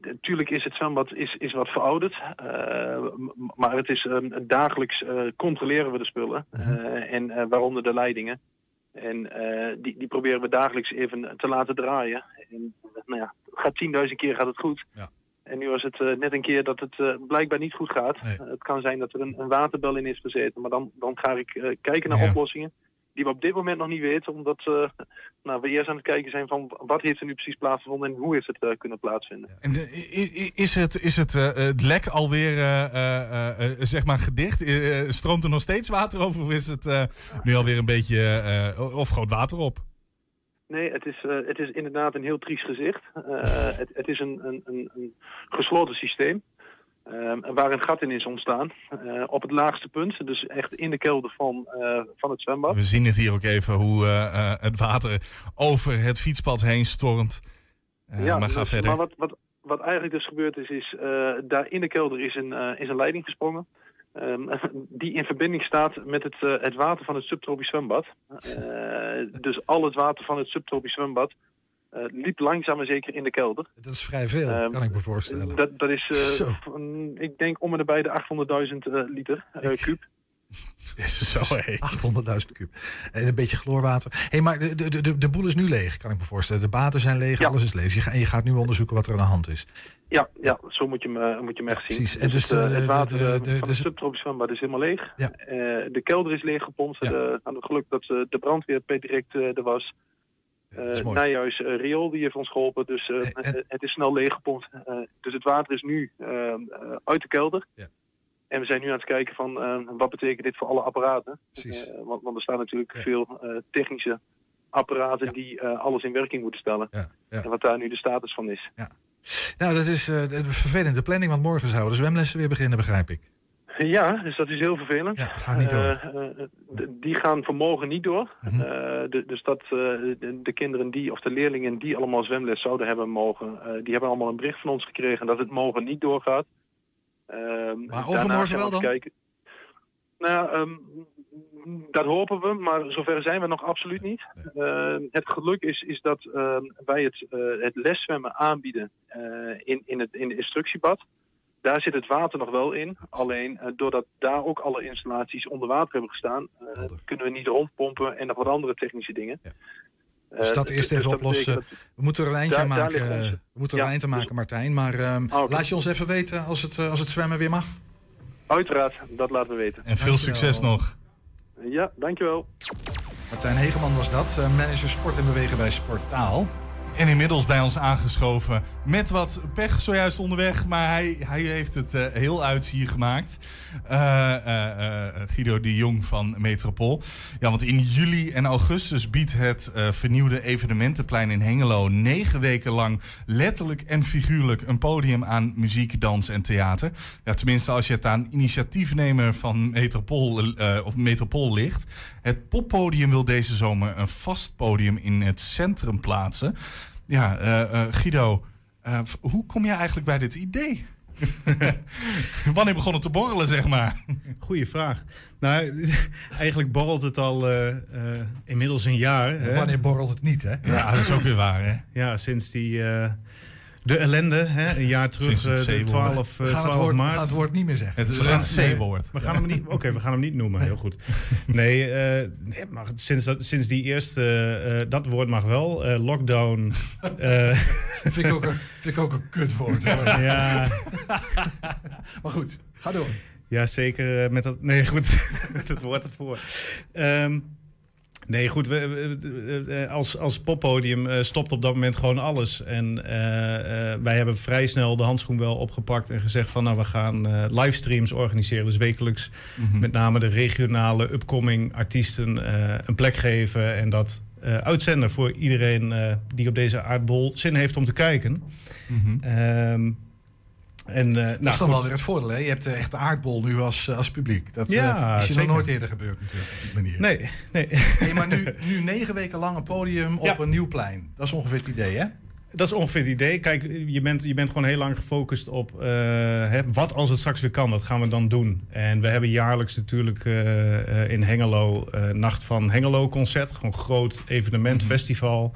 natuurlijk is het zwembad is, is wat verouderd. Uh, maar het is dagelijks controleren we de spullen. -huh. en waaronder de leidingen. En die, die proberen we dagelijks even te laten draaien. En, nou ja, gaat 10.000 keer gaat het goed. Ja. En nu was het net een keer dat het blijkbaar niet goed gaat. het kan zijn dat er een, een, waterbel in is gezeten. Maar dan, dan ga ik kijken naar oplossingen die we op dit moment nog niet weten, omdat <laughs> nou, we eerst aan het kijken zijn van wat heeft er nu precies plaatsgevonden en hoe heeft het kunnen plaatsvinden. En is het, is het, het lek alweer zeg maar gedicht? stroomt er nog steeds water over of is het nu alweer een beetje of groot water op? Nee, het is, het is inderdaad een heel triest gezicht. het, het is een, een, een gesloten systeem. Uh, waar een gat in is ontstaan. Uh, op het laagste punt, dus echt in de kelder van, van het zwembad. We zien het hier ook even hoe het water over het fietspad heen stormt. ja, maar ga dus, verder. Maar wat, wat, wat eigenlijk dus gebeurd is, is daar in de kelder is een, is een leiding gesprongen. Um, die in verbinding staat met het, het water van het subtropisch zwembad. dus al het water van het subtropisch zwembad uh, liep langzaam en zeker in de kelder. Dat is vrij veel, uh, kan ik me voorstellen. Dat, dat is, ik denk om en bij de 800.000 liter kuub. <laughs> Zo, 800.000 kub. En een beetje chloorwater. hey, maar de, de, de, de boel is nu leeg, kan ik me voorstellen. De baten zijn leeg, ja. alles is leeg. Je ga, en je gaat nu onderzoeken wat er aan de hand is. Ja, ja zo moet je hem, moet je hem echt zien. Precies. En dus, dus het water de, de, van het subtropisch zwembad is helemaal leeg. Ja. de kelder is leeg gepompt. Ja. De, aan het geluk dat de brandweer per direct er was. Uh, Nijhuis uh, Riool die heeft ons geholpen, dus uh, en, het is snel leeggepompt. dus het water is nu uit de kelder. Ja. En we zijn nu aan het kijken van wat betekent dit voor alle apparaten. Want, want, er staan natuurlijk ja. veel technische apparaten ja. die alles in werking moeten stellen. En wat daar nu de status van is. Nou, dat is een vervelende planning, want morgen zouden de zwemlessen weer beginnen, begrijp ik. Ja, dus dat is heel vervelend. Ja, gaat niet door. Uh, die gaan vanmorgen niet door. Mhm. Uh, de, dus dat de, de, kinderen die, of de leerlingen die allemaal zwemles zouden hebben mogen, die hebben allemaal een bericht van ons gekregen dat het morgen niet doorgaat. Ehm, maar overmorgen wel dan? Kijken. Nou, um, dat hopen we, maar zover zijn we nog absoluut niet. Nee. het geluk is, is dat wij het, het leszwemmen aanbieden in, in, het, in de instructiebad. Daar zit het water nog wel in. Alleen uh, doordat daar ook alle installaties onder water hebben gestaan, kunnen we niet rondpompen en nog wat andere technische dingen. Ja. Dus dat uh, eerst even dus oplossen. Dat we moeten er een eindje aan maken. we moeten er ja, een eind aan maken, Martijn. Maar um, oh, laat je ons even weten als het, als het zwemmen weer mag. Uiteraard, dat laten we weten. En veel dankjewel. succes nog. Ja, dankjewel. Martijn Hegeman was dat, manager sport en bewegen bij Sportaal. En inmiddels bij ons aangeschoven met wat pech zojuist onderweg. Maar hij, hij heeft het uh, heel uit hier gemaakt. Uh, uh, Guido de Jong van Metropool. Ja, want in juli en augustus biedt het vernieuwde evenementenplein in Hengelo... negen weken lang letterlijk en figuurlijk een podium aan muziek, dans en theater. Ja, tenminste als je het aan initiatiefnemer van Metropool, of Metropool ligt. Het poppodium wil deze zomer een vast podium in het centrum plaatsen... Ja, uh, uh, Guido, uh, hoe kom je eigenlijk bij dit idee? <laughs> Wanneer begon het te borrelen, zeg maar? Goeie vraag. Nou, <laughs> eigenlijk borrelt het al inmiddels een jaar. Hè? Wanneer borrelt het niet, hè? Ja, dat is ook weer waar, hè? Ja, sinds die... De ellende, hè? een jaar terug, uh, de 12, uh, 12 woord, maart. We gaan het woord niet meer zeggen. Het is een C-woord. We gaan hem niet, Oké, okay, we gaan hem niet noemen, heel goed. <laughs> Nee, uh, nee maar sinds, dat, sinds die eerste, dat woord mag wel, lockdown. <laughs> vind, ik ook een, vind ik ook een kutwoord. <laughs> ja. maar goed, ga door. Ja, zeker met dat, nee goed, met het woord ervoor. Um, Nee, goed. We, we, als, als poppodium uh, stopt op dat moment gewoon alles. En uh, uh, wij hebben vrij snel de handschoen wel opgepakt en gezegd van nou, we gaan livestreams organiseren. Dus wekelijks mm -hmm. met name de regionale upcoming artiesten een plek geven. En dat uitzenden voor iedereen die op deze aardbol zin heeft om te kijken. Mm -hmm. um, en, uh, dat nou, is dan wel weer het voordeel, hè? Je hebt de echte aardbol nu als, als publiek. Dat ja, is je nog nooit eerder gebeurd natuurlijk, op die manier. Nee, nee. maar nu, <laughs> nu negen weken lang een podium op ja. een nieuw plein. Dat is ongeveer het idee, hè? Dat is ongeveer het idee. Kijk, je bent, je bent gewoon heel lang gefocust op hè, wat als het straks weer kan, wat gaan we dan doen? En we hebben jaarlijks natuurlijk in Hengelo Nacht van Hengelo concert. Gewoon groot evenement, mm -hmm. festival.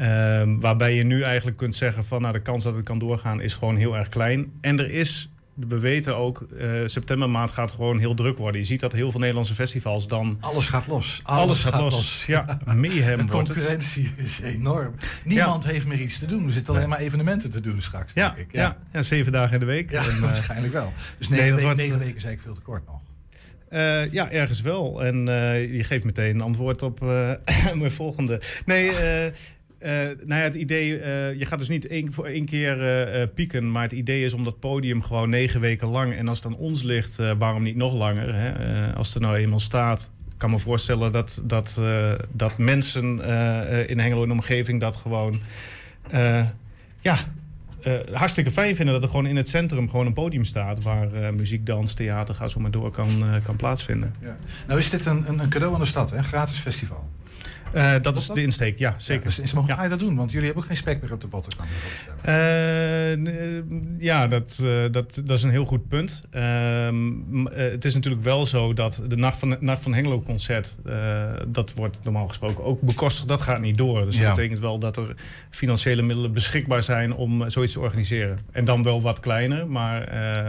Um, waarbij je nu eigenlijk kunt zeggen van nou, de kans dat het kan doorgaan is gewoon heel erg klein. En er is we weten ook, uh, septembermaand gaat gewoon heel druk worden. Je ziet dat heel veel Nederlandse festivals dan... Alles gaat los. Alles, gaat, los. Ja, mayhem <laughs> De concurrentie is enorm. Niemand heeft meer iets te doen. Er zitten alleen maar evenementen te doen straks, ja, denk ik. Ja. Ja, zeven dagen in de week. Ja, En, <laughs> eh, waarschijnlijk wel. Dus negen, nee, dat weken, wordt- negen weken is eigenlijk veel te kort nog. Eh, ja, ergens wel. En eh, je geeft meteen een antwoord op eh, <laughs> mijn volgende. Nee, eh, nou ja, het idee, eh, je gaat dus niet één, voor één keer eh, pieken, maar het idee is om dat podium gewoon negen weken lang, en als het aan ons ligt, waarom niet nog langer, hè? Als het er nou eenmaal staat. Kan me voorstellen dat, dat, dat mensen in Hengelo en omgeving dat gewoon, ja, hartstikke fijn vinden dat er gewoon in het centrum gewoon een podium staat waar muziek, dans, theater, ga zo maar door, kan, kan plaatsvinden. Ja. Nou is dit een, een, cadeau aan de stad, een gratis festival. Eh, dat is de insteek, ja, zeker. Ja, dus mogen je dat doen? Want jullie hebben ook geen spek meer op de botten. kan. Eh, n- ja, dat, eh, dat, dat is een heel goed punt. Ehm, eh, het is natuurlijk wel zo dat de Nacht van, Nacht van Hengelo concert... eh, dat wordt normaal gesproken ook bekostigd. Dat gaat niet door. Dus Ja. dat betekent wel dat er financiële middelen beschikbaar zijn... om eh, zoiets te organiseren. En dan wel wat kleiner, maar... eh,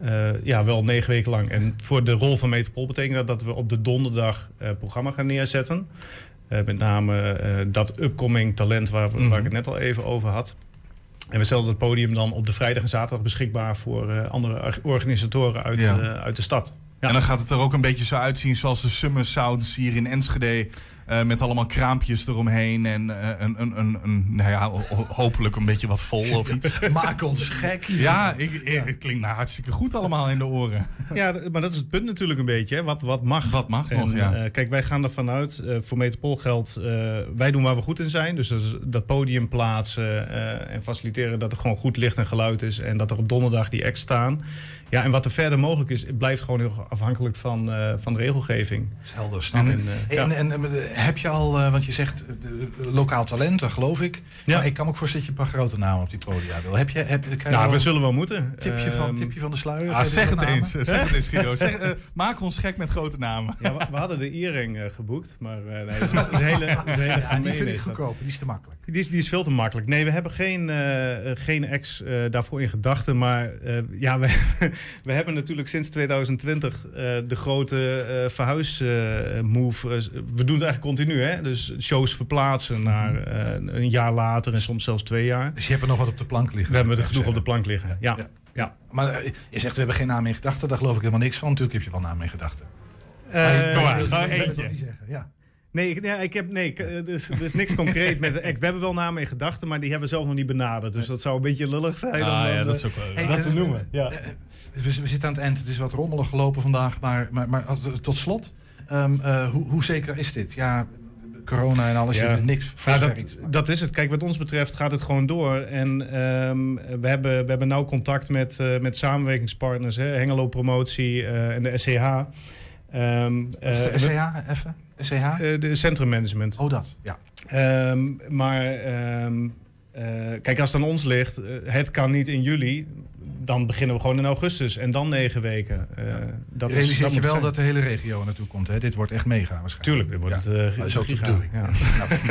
eh, ja, wel negen weken lang. En voor de rol van Metropool betekent dat dat we op de donderdag eh programma gaan neerzetten. Eh, met name eh, dat upcoming talent waar, waar ik het net al even over had. En we stellen het podium dan op de vrijdag en zaterdag beschikbaar voor eh, andere or- organisatoren uit, Ja. eh, uit de stad. En dan gaat het er ook een beetje zo uitzien zoals de Summer Sounds hier in Enschede. Eh, met allemaal kraampjes eromheen en eh, een, een, een, een, nou ja, ho- hopelijk een beetje wat vol of <laughs> iets. Maak ons gek. hier. Ja, ik, ik- het klinkt nou hartstikke goed allemaal in de oren. <laughs> Ja, maar dat is het punt natuurlijk een beetje. Hè. Wat, wat mag? Wat mag En, nog, ja. eh, kijk, wij gaan ervan uit, eh, voor Metropool geldt, eh, wij doen waar we goed in zijn. Dus dat, podium plaatsen eh, en faciliteren dat er gewoon goed licht en geluid is. En dat er op donderdag die acts staan. Ja, en wat er verder mogelijk is, blijft gewoon heel afhankelijk van, eh, van de regelgeving. Dat is helder, snap ik. En, eh, ja. en, en, en, heb je al, eh, want je zegt eh, lokaal talent, dat geloof ik. Ja. Maar ik kan me ook voorstellen dat je een paar grote namen op die podia wil. Heb je, heb, kan je Nou, we zullen wel moeten. Tipje van, Ehm, tipje van de sluier? Ah, zeg het eens, zeg het eens Guido. <laughs> Zeg, maak ons gek met grote namen. Ja, we, we hadden de Iering eh, geboekt, maar eh, nee, dat is <laughs> een hele, dat is een hele Ja, die vind ik goedkoop, die is te makkelijk. Die is, die is veel te makkelijk. Nee, we hebben geen, geen ex eh, daarvoor in gedachten. Maar eh, ja, we, <laughs> we hebben natuurlijk sinds 2020 eh, de grote eh verhuismove. we doen het eigenlijk continu, hè? Dus shows verplaatsen naar eh, een jaar later en soms zelfs twee jaar. Dus je hebt er nog wat op de plank liggen. We hebben er genoeg op de plank liggen. Ja. Ja. ja. Maar eh, je zegt we hebben geen naam in gedachten, daar geloof ik helemaal niks van. Natuurlijk heb je wel naam in gedachten. Eh, kom maar, eentje. je- niet zeggen, Ja. Nee, ik, ja, ik heb, nee ik, eh, dus, er is niks <laughs> concreet met de act. We hebben wel namen in gedachten, maar die hebben we zelf nog niet benaderd. Dus dat zou een beetje lullig zijn om Ah, dan, ja, dat eh, is ook wel- Hey, dat te noemen. eh, Ja. eh, we, we zitten aan het eind. Het is wat rommelig gelopen vandaag. Maar, maar, maar tot slot, ehm, eh, hoe, hoe zeker is dit? Ja, corona en alles, je hebt niks Ja, zover dat, dat is het. Kijk, wat ons betreft gaat het gewoon door. En ehm, we, hebben, we hebben nauw contact met, eh, met samenwerkingspartners. Hè? Hengelo Promotie eh, en de SCH. Ehm, Wat is de eh, SCH even? SCH? eh, de centrummanagement. Oh, dat, ja. Ehm, maar ehm, eh, kijk, als het aan ons ligt, eh, het kan niet in juli. Dan beginnen we gewoon in augustus en dan negen weken. Eh, dat je realiseert dat je wel zijn. dat de hele regio naartoe komt. Hè? Dit wordt echt mega waarschijnlijk. Tuurlijk, dit wordt Ja. het, eh, Dat is ook de giga, bedoeling. ja.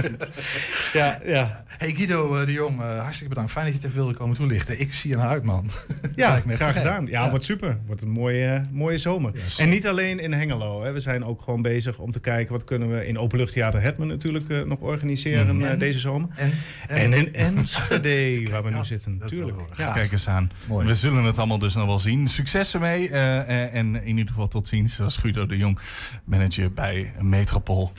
Ik. <laughs> <laughs> Ja, ja. Hey Guido eh, de Jong, hartstikke bedankt. Fijn dat je het even wilde komen toelichten. Ik zie je naar uit, man. <laughs> Ja, me graag gedaan. Ja, wordt super. Wordt een mooie, mooie zomer. en niet alleen in Hengelo. Hè. We zijn ook gewoon bezig om te kijken... wat kunnen we in Openluchttheater Hetman natuurlijk eh, nog organiseren Mhm. eh, En? deze zomer. En, en in Enschede, waar we nu zitten. Tuurlijk. Ja. Kijk eens aan. Mooi. Zullen het allemaal dus nog wel zien. Succes ermee. eh, eh, en in ieder geval tot ziens. Als Guido de Jong, manager bij Metropool.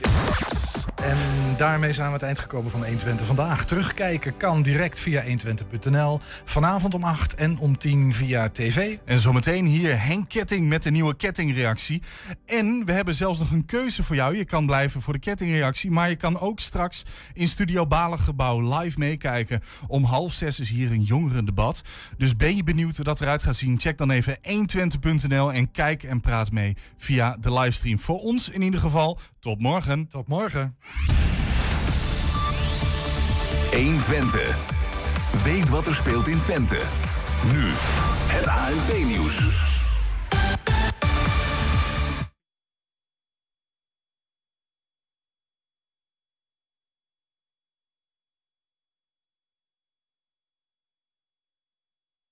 En daarmee zijn we aan het eind gekomen van 120 vandaag. Terugkijken kan direct via 120.nl. Vanavond om 8 en om 10 via tv. En zometeen hier Henk Ketting met de nieuwe kettingreactie. En we hebben zelfs nog een keuze voor jou. Je kan blijven voor de kettingreactie. Maar je kan ook straks in Studio Balengebouw live meekijken. Om half zes is hier een jongerendebat. Dus ben je benieuwd hoe dat eruit gaat zien? Check dan even 120.nl en kijk en praat mee via de livestream. Voor ons in ieder geval, tot morgen. Tot morgen. 120. Weet wat er speelt in Twente. Nu, het ANP-nieuws.